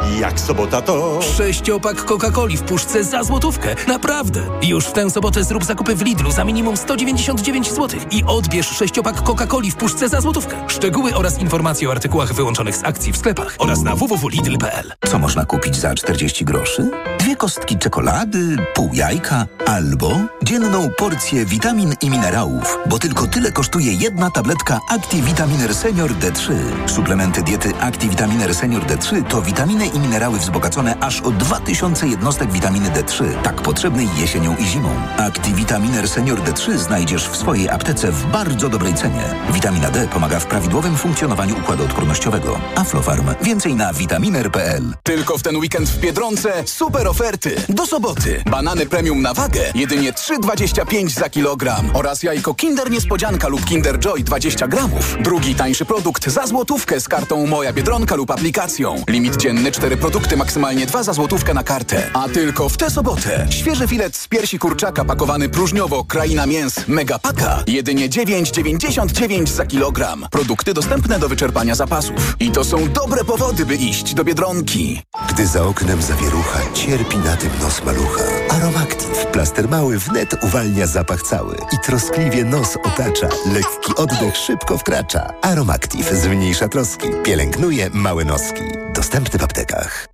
Jak sobota to... Sześciopak Coca-Coli w puszce za złotówkę. Naprawdę. Już w tę sobotę zrób zakupy w Lidlu za minimum 199 zł i odbierz sześciopak Coca-Coli w puszce za złotówkę. Szczegóły oraz informacje o artykułach wyłączonych z akcji w sklepach oraz na www.lidl.pl. Co można kupić za 40 groszy? Dwie kostki czekolady, pół jajka albo dzienną porcję witamin i minerałów, bo tylko tyle kosztuje jedna tabletka ActiVitaminer Senior D3. Suplementy diety ActiVitaminer Senior D3 to witaminy i minerały wzbogacone aż o 2000 jednostek witaminy D3, tak potrzebnej jesienią i zimą. ActiVitaminer Senior D3 znajdziesz w swojej aptece w bardzo dobrej cenie. Witamina D pomaga w prawidłowym funkcjonowaniu układu odpornościowego. Aflofarm. Więcej na vitaminer.pl. Tylko w ten weekend w Biedronce super oferty. Do soboty. Banany premium na wagę jedynie 3,25 za kilogram. Oraz jajko Kinder Niespodzianka lub Kinder Joy 20 gramów. Drugi tańszy produkt za złotówkę z kartą Moja Biedronka lub aplikacją. Limit dzienny 4 produkty, maksymalnie 2 za złotówkę na kartę. A tylko w tę sobotę. Świeży filet z piersi kurczaka pakowany próżniowo Kraina Mięs Mega Paka. Jedynie 9,99 za kilogram. Produkty dostępne do wyczerpania zapasów. I to są dobre powody, by iść do Biedronki. Gdy za oknem zawierucha, cierpi na tym nos malucha. Aromactive, plaster mały wnet uwalnia zapach cały i troskliwie nos otacza. Lekki oddech szybko wkracza. Aromactive zmniejsza troski, pielęgnuje małe noski. Dostępny w aptekach.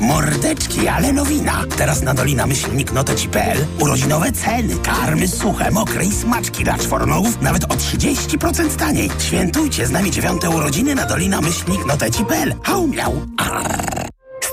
Mordeczki, ale nowina. Teraz na Dolina Myślnik Noteci.pl urodzinowe ceny, karmy suche, mokre i smaczki dla czworonogów nawet o 30% taniej. Świętujcie z nami dziewiąte urodziny na Dolina Myślnik Noteci.pl. Hał miał.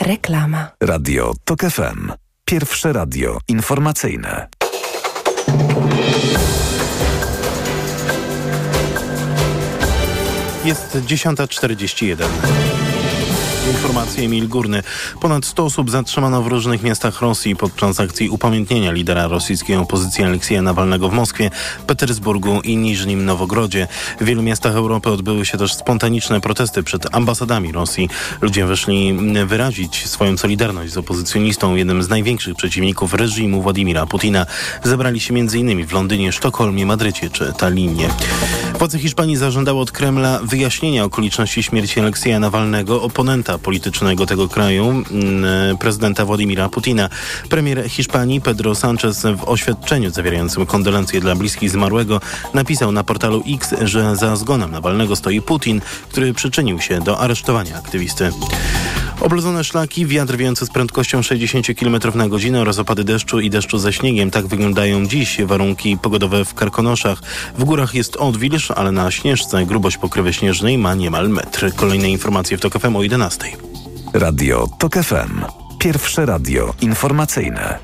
Reklama. Radio TOK FM. Pierwsze radio informacyjne. Jest 10.41. Informacje Emil Górny. Ponad 100 osób zatrzymano w różnych miastach Rosji podczas akcji upamiętnienia lidera rosyjskiej opozycji Aleksieja Nawalnego w Moskwie, Petersburgu i Niżnim Nowogrodzie. W wielu miastach Europy odbyły się też spontaniczne protesty przed ambasadami Rosji. Ludzie wyszli wyrazić swoją solidarność z opozycjonistą, jednym z największych przeciwników reżimu Władimira Putina. Zebrali się m.in. w Londynie, Sztokholmie, Madrycie czy Tallinie. Władze Hiszpanii zażądały od Kremla wyjaśnienia okoliczności śmierci Aleksieja Nawalnego, oponenta politycznego tego kraju, mm, prezydenta Władimira Putina. Premier Hiszpanii Pedro Sanchez w oświadczeniu zawierającym kondolencje dla bliskich zmarłego napisał na portalu X, że za zgonem Nawalnego stoi Putin, który przyczynił się do aresztowania aktywisty. Oblodzone szlaki, wiatr wiejący z prędkością 60 km na godzinę oraz opady deszczu i deszczu ze śniegiem. Tak wyglądają dziś warunki pogodowe w Karkonoszach. W górach jest odwilż, ale na Śnieżce grubość pokrywy śnieżnej ma niemal metr. Kolejne informacje w TOK FM o 11. Radio TOK FM. Pierwsze radio informacyjne.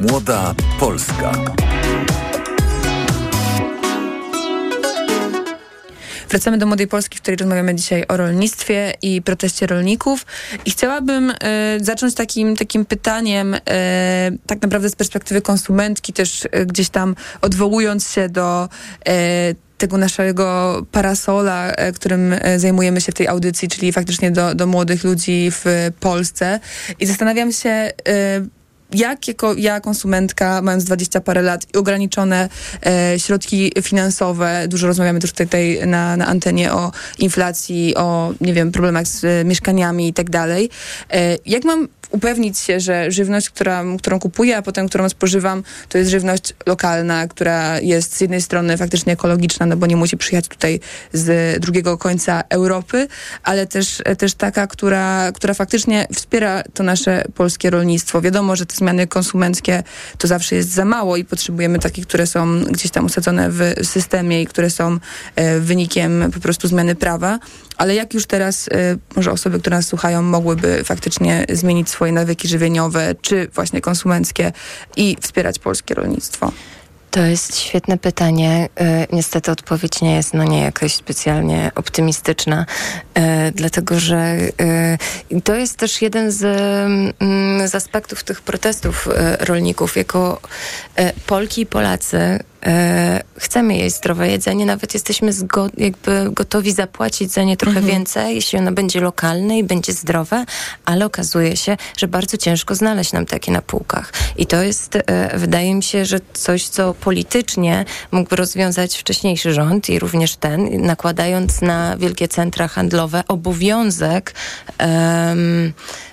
Młoda Polska. Wracamy do Młodej Polski, w której rozmawiamy dzisiaj o rolnictwie i proteście rolników. I chciałabym e, zacząć takim, takim pytaniem, e, tak naprawdę z perspektywy konsumentki, też e, gdzieś tam odwołując się do tego naszego parasola, którym zajmujemy się w tej audycji, czyli faktycznie do, do młodych ludzi w Polsce. I zastanawiam się, jak jako ja, konsumentka, mając 20 parę lat i ograniczone e, środki finansowe, dużo rozmawiamy też tutaj na, na antenie o inflacji, o, nie wiem, problemach z e, mieszkaniami i tak dalej. E, jak mam upewnić się, że żywność, która, którą kupuję, a potem którą spożywam, to jest żywność lokalna, która jest z jednej strony faktycznie ekologiczna, no bo nie musi przyjechać tutaj z drugiego końca Europy, ale też, też taka, która, która faktycznie wspiera to nasze polskie rolnictwo. Wiadomo, że te zmiany konsumenckie to zawsze jest za mało i potrzebujemy takich, które są gdzieś tam usadzone w systemie i które są e, wynikiem po prostu zmiany prawa, ale jak już teraz e, może osoby, które nas słuchają, mogłyby faktycznie zmienić swoje nawyki żywieniowe, czy właśnie konsumenckie i wspierać polskie rolnictwo? To jest świetne pytanie. E, niestety odpowiedź nie jest no nie jakaś specjalnie optymistyczna, e, dlatego że to jest też jeden z, mm, z aspektów tych protestów rolników. Jako Polki i Polacy chcemy jeść zdrowe jedzenie, nawet jesteśmy jakby gotowi zapłacić za nie trochę Mhm. więcej, jeśli ono będzie lokalne i będzie zdrowe, ale okazuje się, że bardzo ciężko znaleźć nam takie na półkach. I to jest, e, wydaje mi się, że coś, co politycznie mógłby rozwiązać wcześniejszy rząd i również ten, nakładając na wielkie centra handlowe obowiązek em,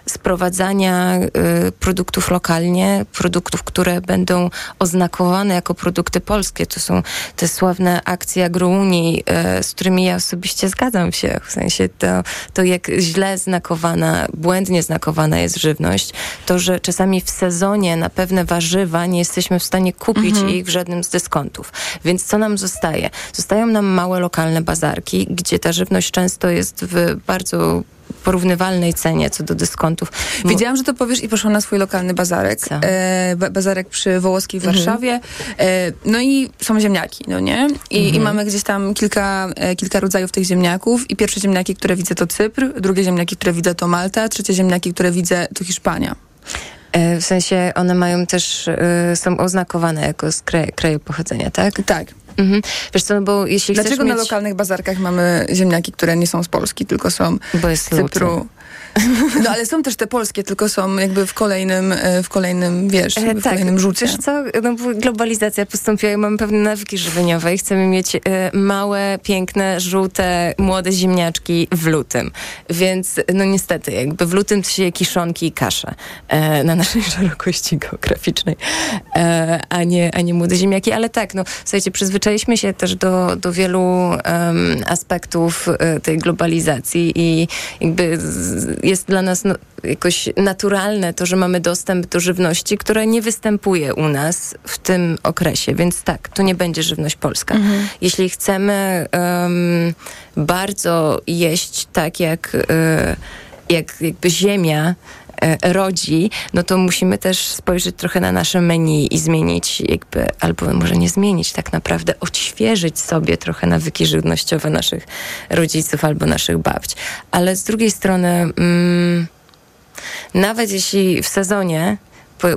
sprowadzania y, produktów lokalnie, produktów, które będą oznakowane jako produkty polskie. To są te sławne akcje agrounii, y, z którymi ja osobiście zgadzam się. W sensie to, to jak źle znakowana, błędnie znakowana jest żywność, to, że czasami w sezonie na pewne warzywa nie jesteśmy w stanie kupić Mhm. ich w żadnym z dyskontów. Więc co nam zostaje? Zostają nam małe lokalne bazarki, gdzie ta żywność często jest w bardzo porównywalnej cenie co do dyskontów. Wiedziałam, że to powiesz i poszłam na swój lokalny bazarek. E, ba- bazarek przy Wołoskiej w Mhm. Warszawie. E, no i są ziemniaki, no nie? I, i Mhm. mamy gdzieś tam kilka, e, kilka rodzajów tych ziemniaków. I pierwsze ziemniaki, które widzę to Cypr, drugie ziemniaki, które widzę to Malta, trzecie ziemniaki, które widzę to Hiszpania. E, W sensie one mają też, e, są oznakowane jako z kraju pochodzenia, tak? Tak. Mhm. Wiesz co, no bo jeśli Dlaczego chcesz na mieć... lokalnych bazarkach mamy ziemniaki, które nie są z Polski, tylko są Bo jest z Cypru? luty. No ale są też te polskie, tylko są jakby w kolejnym, e, w kolejnym wiesz, E, w tak, kolejnym rzucie. Wiesz co, no, globalizacja postąpiła i mamy pewne nawyki żywieniowe i chcemy mieć e, małe, piękne, żółte, młode ziemniaczki w lutym. Więc no niestety, jakby w lutym to się kiszonki i kasze e, na naszej szerokości geograficznej, e, a, nie, a nie młode ziemniaki. Ale tak, no słuchajcie, przyzwyczailiśmy się też do, do wielu em, aspektów e, tej globalizacji i jakby z, jest dla nas no, jakoś naturalne to, że mamy dostęp do żywności, która nie występuje u nas w tym okresie, więc tak, to nie będzie żywność polska. Mhm. Jeśli chcemy em, bardzo jeść tak, jak, e, jak jakby ziemia rodzi, no to musimy też spojrzeć trochę na nasze menu i zmienić jakby, albo może nie zmienić tak naprawdę, odświeżyć sobie trochę nawyki żywnościowe naszych rodziców albo naszych babć. Ale z drugiej strony, mm, nawet jeśli w sezonie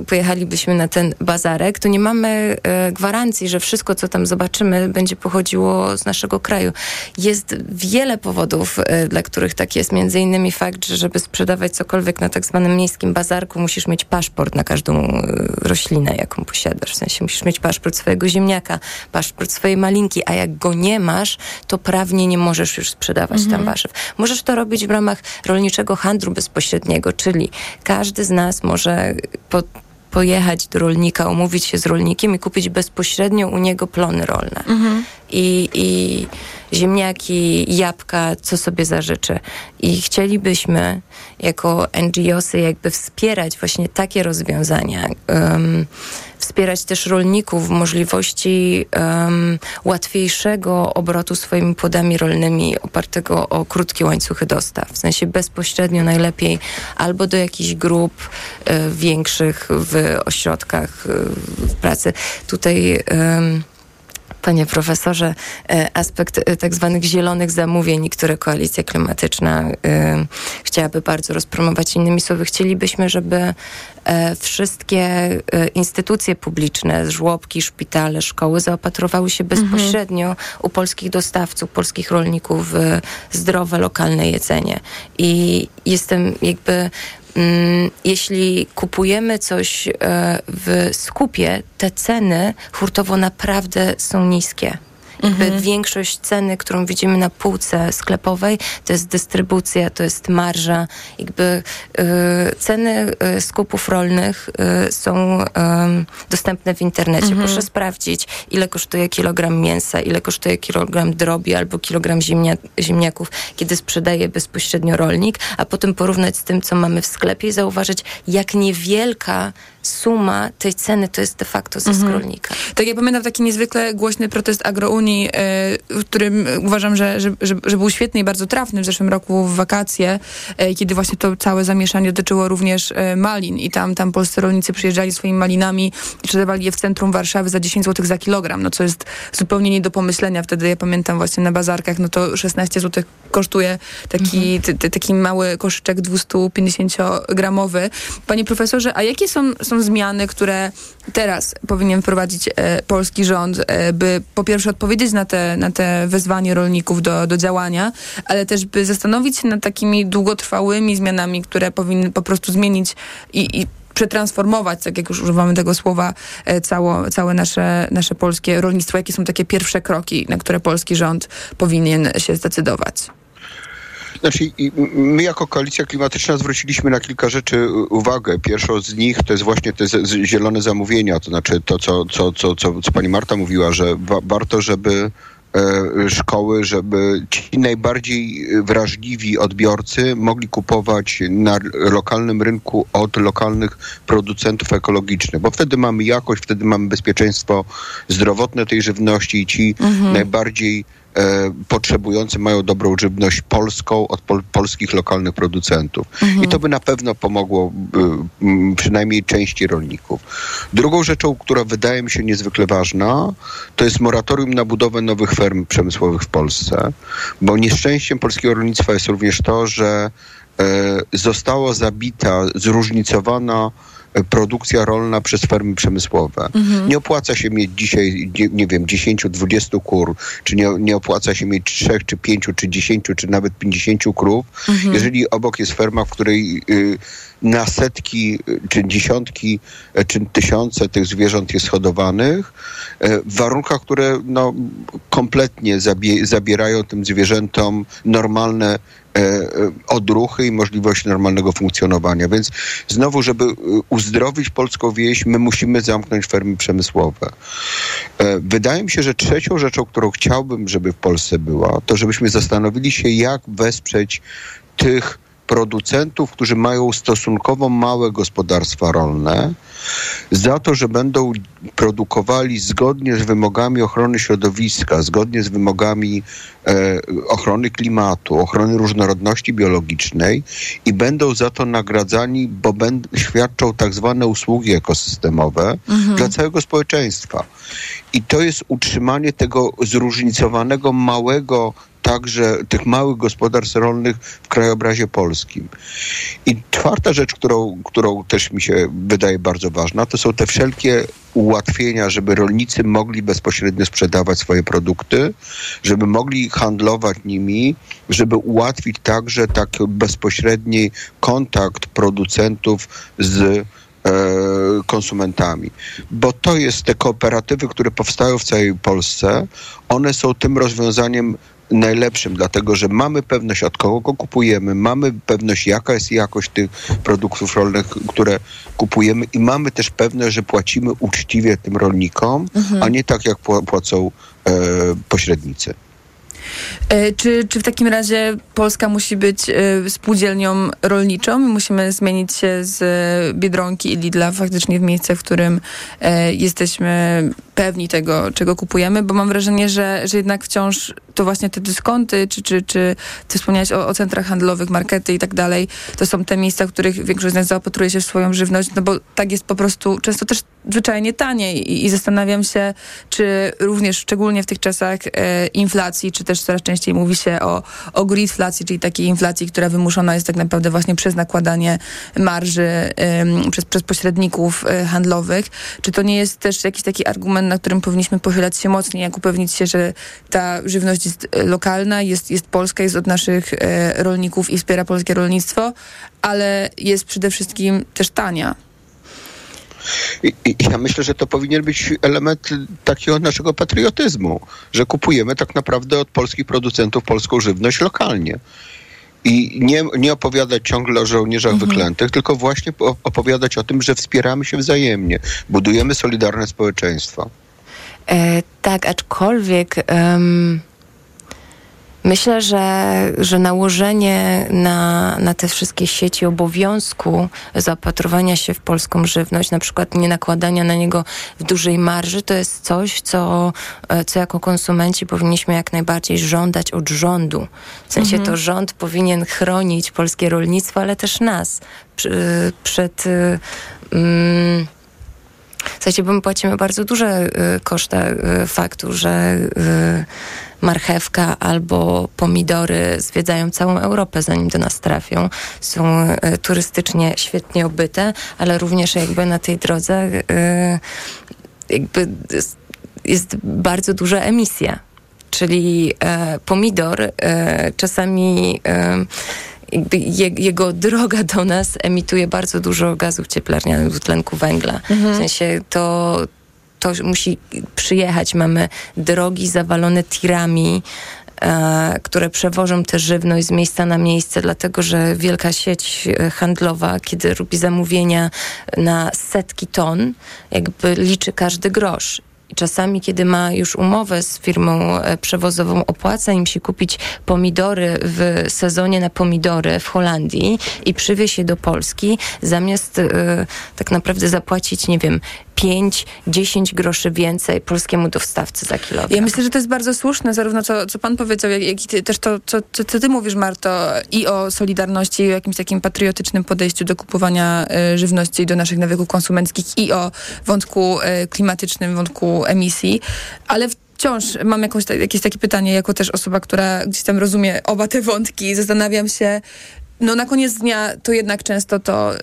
pojechalibyśmy na ten bazarek, to nie mamy e, gwarancji, że wszystko, co tam zobaczymy, będzie pochodziło z naszego kraju. Jest wiele powodów, e, dla których tak jest. Między innymi fakt, że żeby sprzedawać cokolwiek na tak zwanym miejskim bazarku, musisz mieć paszport na każdą e, roślinę, jaką posiadasz. W sensie musisz mieć paszport swojego ziemniaka, paszport swojej malinki, a jak go nie masz, to prawnie nie możesz już sprzedawać Mhm. tam warzyw. Możesz to robić w ramach rolniczego handlu bezpośredniego, czyli każdy z nas może po, pojechać do rolnika, umówić się z rolnikiem i kupić bezpośrednio u niego plony rolne. I, I ziemniaki, jabłka, co sobie zażyczy. I chcielibyśmy jako NGOsy jakby wspierać właśnie takie rozwiązania. em, wspierać też rolników w możliwości em, łatwiejszego obrotu swoimi płodami rolnymi opartego o krótkie łańcuchy dostaw. W sensie bezpośrednio najlepiej albo do jakichś grup e, większych w ośrodkach e, pracy. Tutaj Panie profesorze, e, aspekt e, tak zwanych zielonych zamówień, które koalicja klimatyczna e, chciałaby bardzo rozpromować. Innymi słowy, chcielibyśmy, żeby wszystkie instytucje publiczne, żłobki, szpitale, szkoły zaopatrowały się bezpośrednio u polskich dostawców, polskich rolników w zdrowe, lokalne jedzenie. I jestem jakby jeśli kupujemy coś e, w skupie, te ceny hurtowo naprawdę są niskie. Jakby Mhm. większość ceny, którą widzimy na półce sklepowej, to jest dystrybucja, to jest marża. Jakby e, ceny e, skupów rolnych e, są dostępne w internecie. Mhm. Proszę sprawdzić, ile kosztuje kilogram mięsa, ile kosztuje kilogram drobi albo kilogram ziemnia, ziemniaków, kiedy sprzedaje bezpośrednio rolnik, a potem porównać z tym, co mamy w sklepie i zauważyć, jak niewielka suma tej ceny to jest de facto zysk Mhm. rolnika. Tak, ja pamiętam taki niezwykle głośny protest Agrounii, e, w którym uważam, że, że, że, był świetny i bardzo trafny w zeszłym roku w wakacje, e, kiedy właśnie to całe zamieszanie dotyczyło również e, malin i tam, tam polscy rolnicy przyjeżdżali swoimi malinami i sprzedawali je w centrum Warszawy za 10 zł za kilogram, no co jest zupełnie nie do pomyślenia. Wtedy ja pamiętam właśnie na bazarkach, no to 16 zł kosztuje taki, ty, ty, taki mały koszyczek 250-gramowy. Panie profesorze, a jakie są, są zmiany, które teraz powinien wprowadzić e, polski rząd, e, by po pierwsze odpowiedzieć na te, na te wezwanie rolników do, do działania, ale też by zastanowić się nad takimi długotrwałymi zmianami, które powinny po prostu zmienić i, i przetransformować, tak jak już używamy tego słowa, e, cało, całe nasze, nasze polskie rolnictwo. Jakie są takie pierwsze kroki, na które polski rząd powinien się zdecydować? Znaczy, i my jako koalicja klimatyczna zwróciliśmy na kilka rzeczy uwagę. Pierwszą z nich to jest właśnie te zielone zamówienia, to znaczy to, co, co, co, co, pani Marta mówiła, że wa- warto, żeby e, szkoły, żeby ci najbardziej wrażliwi odbiorcy mogli kupować na lokalnym rynku od lokalnych producentów ekologicznych, bo wtedy mamy jakość, wtedy mamy bezpieczeństwo zdrowotne tej żywności i ci Mhm. najbardziej potrzebujący mają dobrą żywność polską od pol, polskich lokalnych producentów. Mhm. I to by na pewno pomogło m, przynajmniej części rolników. Drugą rzeczą, która wydaje mi się niezwykle ważna, to jest moratorium na budowę nowych ferm przemysłowych w Polsce, bo nieszczęściem polskiego rolnictwa jest również to, że e, została zabita, zróżnicowana e, produkcja rolna przez fermy przemysłowe. Mhm. Nie opłaca się mieć dzisiaj, nie, nie wiem, 10-20 kur, czy nie, nie opłaca się mieć 3, czy 5, czy 10, czy nawet 50 krów, Mhm. jeżeli obok jest ferma, w której y, na setki, czy dziesiątki, czy tysiące tych zwierząt jest hodowanych, y, w warunkach, które no, kompletnie zabie, zabierają tym zwierzętom normalne e, e, odruchy i możliwość normalnego funkcjonowania. Więc znowu, żeby uzdrowić polską wieś, my musimy zamknąć fermy przemysłowe. E, Wydaje mi się, że trzecią rzeczą, którą chciałbym, żeby w Polsce była, to żebyśmy zastanowili się, jak wesprzeć tych producentów, którzy mają stosunkowo małe gospodarstwa rolne, za to, że będą produkowali zgodnie z wymogami ochrony środowiska, zgodnie z wymogami e, ochrony klimatu, ochrony różnorodności biologicznej i będą za to nagradzani, bo będą, świadczą tak zwane usługi ekosystemowe Mhm. dla całego społeczeństwa. I to jest utrzymanie tego zróżnicowanego, małego, także tych małych gospodarstw rolnych w krajobrazie polskim. I czwarta rzecz, którą, którą też mi się wydaje bardzo ważna, to są te wszelkie ułatwienia, żeby rolnicy mogli bezpośrednio sprzedawać swoje produkty, żeby mogli handlować nimi, żeby ułatwić także taki bezpośredni kontakt producentów z e, konsumentami. Bo to jest te kooperatywy, które powstają w całej Polsce, one są tym rozwiązaniem najlepszym, dlatego że mamy pewność, od kogo go kupujemy, mamy pewność, jaka jest jakość tych produktów rolnych, które kupujemy i mamy też pewność, że płacimy uczciwie tym rolnikom, Mhm. a nie tak, jak pła- płacą e, pośrednicy. E, Czy, czy w takim razie Polska musi być e, spółdzielnią rolniczą? Musimy zmienić się z e, Biedronki i Lidla faktycznie w miejsce, w którym jesteśmy pewni tego, czego kupujemy, bo mam wrażenie, że, że jednak wciąż to właśnie te dyskonty, czy, czy, czy ty wspomniałeś o, o centrach handlowych, markety i tak dalej, to są te miejsca, w których większość z nas zaopatruje się w swoją żywność, no bo tak jest po prostu często też zwyczajnie taniej i, i zastanawiam się, czy również szczególnie w tych czasach e, inflacji, czy też coraz częściej mówi się o, o gridflacji, czyli takiej inflacji, która wymuszona jest tak naprawdę właśnie przez nakładanie marży em, przez, przez pośredników e, handlowych. Czy to nie jest też jakiś taki argument, na którym powinniśmy pochylać się mocniej, jak upewnić się, że ta żywność jest e, lokalna, jest, jest polska, jest od naszych e, rolników i wspiera polskie rolnictwo, ale jest przede wszystkim też tania. Ja myślę, że to powinien być element takiego naszego patriotyzmu, że kupujemy tak naprawdę od polskich producentów polską żywność lokalnie. I nie, nie opowiadać ciągle o żołnierzach wyklętych, tylko właśnie po- opowiadać o tym, że wspieramy się wzajemnie, budujemy solidarne społeczeństwo. E, tak, aczkolwiek em, myślę, że, że nałożenie na, na te wszystkie sieci obowiązku zaopatrowania się w polską żywność, na przykład nie nakładania na niego w dużej marży, to jest coś, co, e, co jako konsumenci powinniśmy jak najbardziej żądać od rządu. W sensie Mhm. to rząd powinien chronić polskie rolnictwo, ale też nas przy, przed. y, mm, w sensie, bo my płacimy bardzo duże y, koszta y, faktu, że y, marchewka albo pomidory zwiedzają całą Europę, zanim do nas trafią. Są y, turystycznie świetnie obyte, ale również jakby na tej drodze y, jakby jest, bardzo duża emisja. Czyli e, pomidor e, czasami e, jego droga do nas emituje bardzo dużo gazów cieplarnianych, dwutlenku węgla. Mhm. W sensie to, to musi przyjechać. Mamy drogi zawalone tirami, e, które przewożą tę żywność z miejsca na miejsce, dlatego że wielka sieć e, handlowa, kiedy robi zamówienia na setki ton, jakby liczy każdy grosz. I czasami, kiedy ma już umowę z firmą e, przewozową, opłaca im się kupić pomidory w sezonie na pomidory w Holandii i przywieźć je do Polski, zamiast e, tak naprawdę zapłacić, nie wiem, 5-10 groszy więcej polskiemu dostawcy za kilogram. Ja myślę, że to jest bardzo słuszne, zarówno co, co pan powiedział, jak, jak i też to, co, co, co ty mówisz, Marto, i o solidarności, i o jakimś takim patriotycznym podejściu do kupowania e, żywności i do naszych nawyków konsumenckich, i o wątku e, klimatycznym, wątku emisji, ale wciąż mam jakąś, jakieś takie pytanie, jako też osoba, która gdzieś tam rozumie oba te wątki, zastanawiam się, no na koniec dnia to jednak często to, y,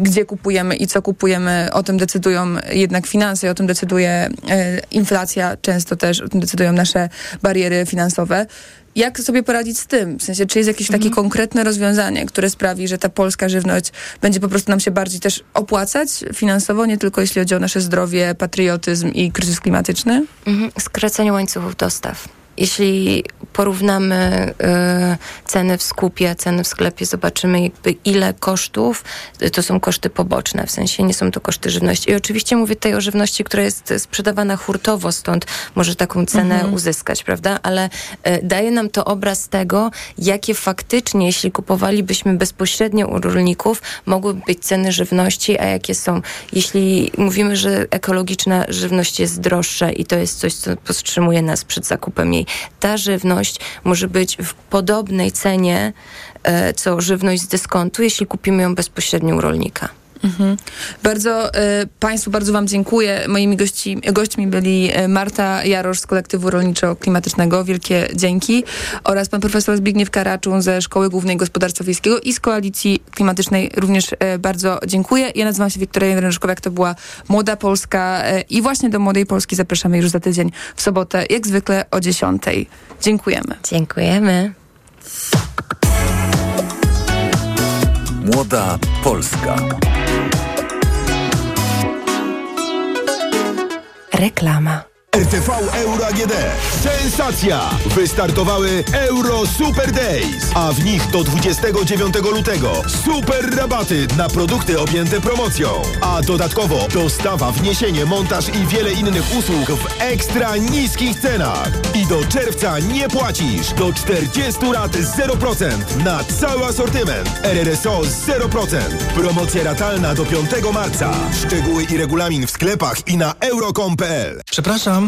gdzie kupujemy i co kupujemy, o tym decydują jednak finanse, o tym decyduje y, inflacja, często też o tym decydują nasze bariery finansowe. Jak sobie poradzić z tym? W sensie, czy jest jakieś takie konkretne rozwiązanie, które sprawi, że ta polska żywność będzie po prostu nam się bardziej też opłacać finansowo, nie tylko jeśli chodzi o nasze zdrowie, patriotyzm i kryzys klimatyczny? Mhm. Skracenie łańcuchów dostaw. Jeśli porównamy y, ceny w skupie, ceny w sklepie, zobaczymy jakby ile kosztów y, to są koszty poboczne, w sensie nie są to koszty żywności. I oczywiście mówię tutaj o żywności, która jest sprzedawana hurtowo, stąd może taką cenę Mhm. uzyskać, prawda? Ale y, daje nam to obraz tego, jakie faktycznie, jeśli kupowalibyśmy bezpośrednio u rolników, mogłyby być ceny żywności, a jakie są. Jeśli mówimy, że ekologiczna żywność jest droższa i to jest coś, co powstrzymuje nas przed zakupem jej, ta żywność może być w podobnej cenie, e, co żywność z dyskontu, jeśli kupimy ją bezpośrednio u rolnika. Mhm. Bardzo e, Państwu bardzo Wam dziękuję. Moimi gości, gośćmi byli e, Marta Jarosz z kolektywu rolniczo-klimatycznego. Wielkie dzięki. Oraz pan profesor Zbigniew Karaczun ze Szkoły Głównej Gospodarstwa Wiejskiego i z Koalicji Klimatycznej również e, bardzo dziękuję. Ja nazywam się Wiktoria Jędrzyszkowiak, to była Młoda Polska e, i właśnie do Młodej Polski zapraszamy już za tydzień w sobotę, jak zwykle o 10. Dziękujemy. Dziękujemy. Młoda Polska. Reklama. RTV Euro AGD. Sensacja! Wystartowały Euro Super Days, a w nich do 29 lutego super rabaty na produkty objęte promocją. A dodatkowo dostawa, wniesienie, montaż i wiele innych usług w ekstra niskich cenach. I do czerwca nie płacisz. Do 40 lat 0% na cały asortyment. RRSO 0%. Promocja ratalna do 5 marca. Szczegóły i regulamin w sklepach i na euro.com.pl Przepraszam,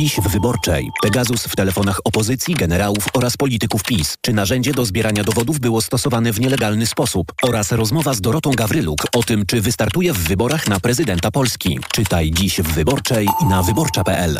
w Wyborczej. Pegasus w telefonach opozycji, generałów oraz polityków PiS. Czy narzędzie do zbierania dowodów było stosowane w nielegalny sposób? Oraz rozmowa z Dorotą Gawryluk o tym, czy wystartuje w wyborach na prezydenta Polski. Czytaj dziś w Wyborczej i na wyborcza.pl.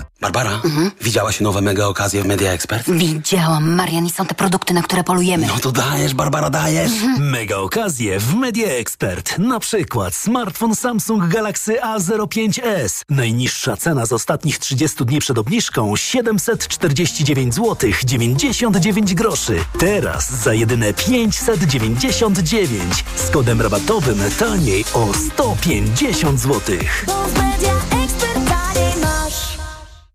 Barbara, widziałaś nowe mega okazje w Media Expert? Widziałam, Marian, i są te produkty, na które polujemy. No to dajesz, Barbara, dajesz. Mega okazje w Media Expert. Na przykład smartfon Samsung Galaxy A05s. Najniższa cena z ostatnich 30 dni przed obniżką 749 zł 99 groszy. Teraz za jedyne 599. Z kodem rabatowym taniej o 150 zł.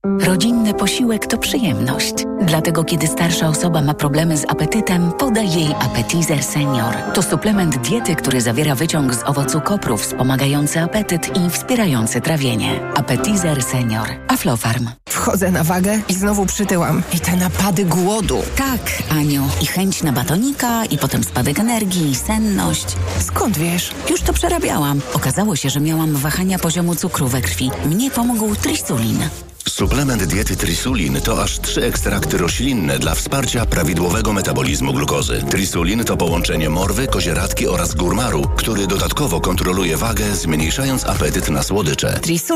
Rodzinny posiłek to przyjemność. Dlatego kiedy starsza osoba ma problemy z apetytem, podaj jej Appetizer Senior. To suplement diety, który zawiera wyciąg z owocu kopru wspomagający apetyt i wspierający trawienie. Appetizer Senior. Aflofarm. Wchodzę na wagę i znowu przytyłam. I te napady głodu. Tak, Aniu. I chęć na batonika, i potem spadek energii, i senność. Skąd wiesz? Już to przerabiałam. Okazało się, że miałam wahania poziomu cukru we krwi. Mnie pomógł trisulin. Suplement diety Trisulin to aż trzy ekstrakty roślinne dla wsparcia prawidłowego metabolizmu glukozy. Trisulin to połączenie morwy, kozieradki oraz górmaru, który dodatkowo kontroluje wagę, zmniejszając apetyt na słodycze. Trisulin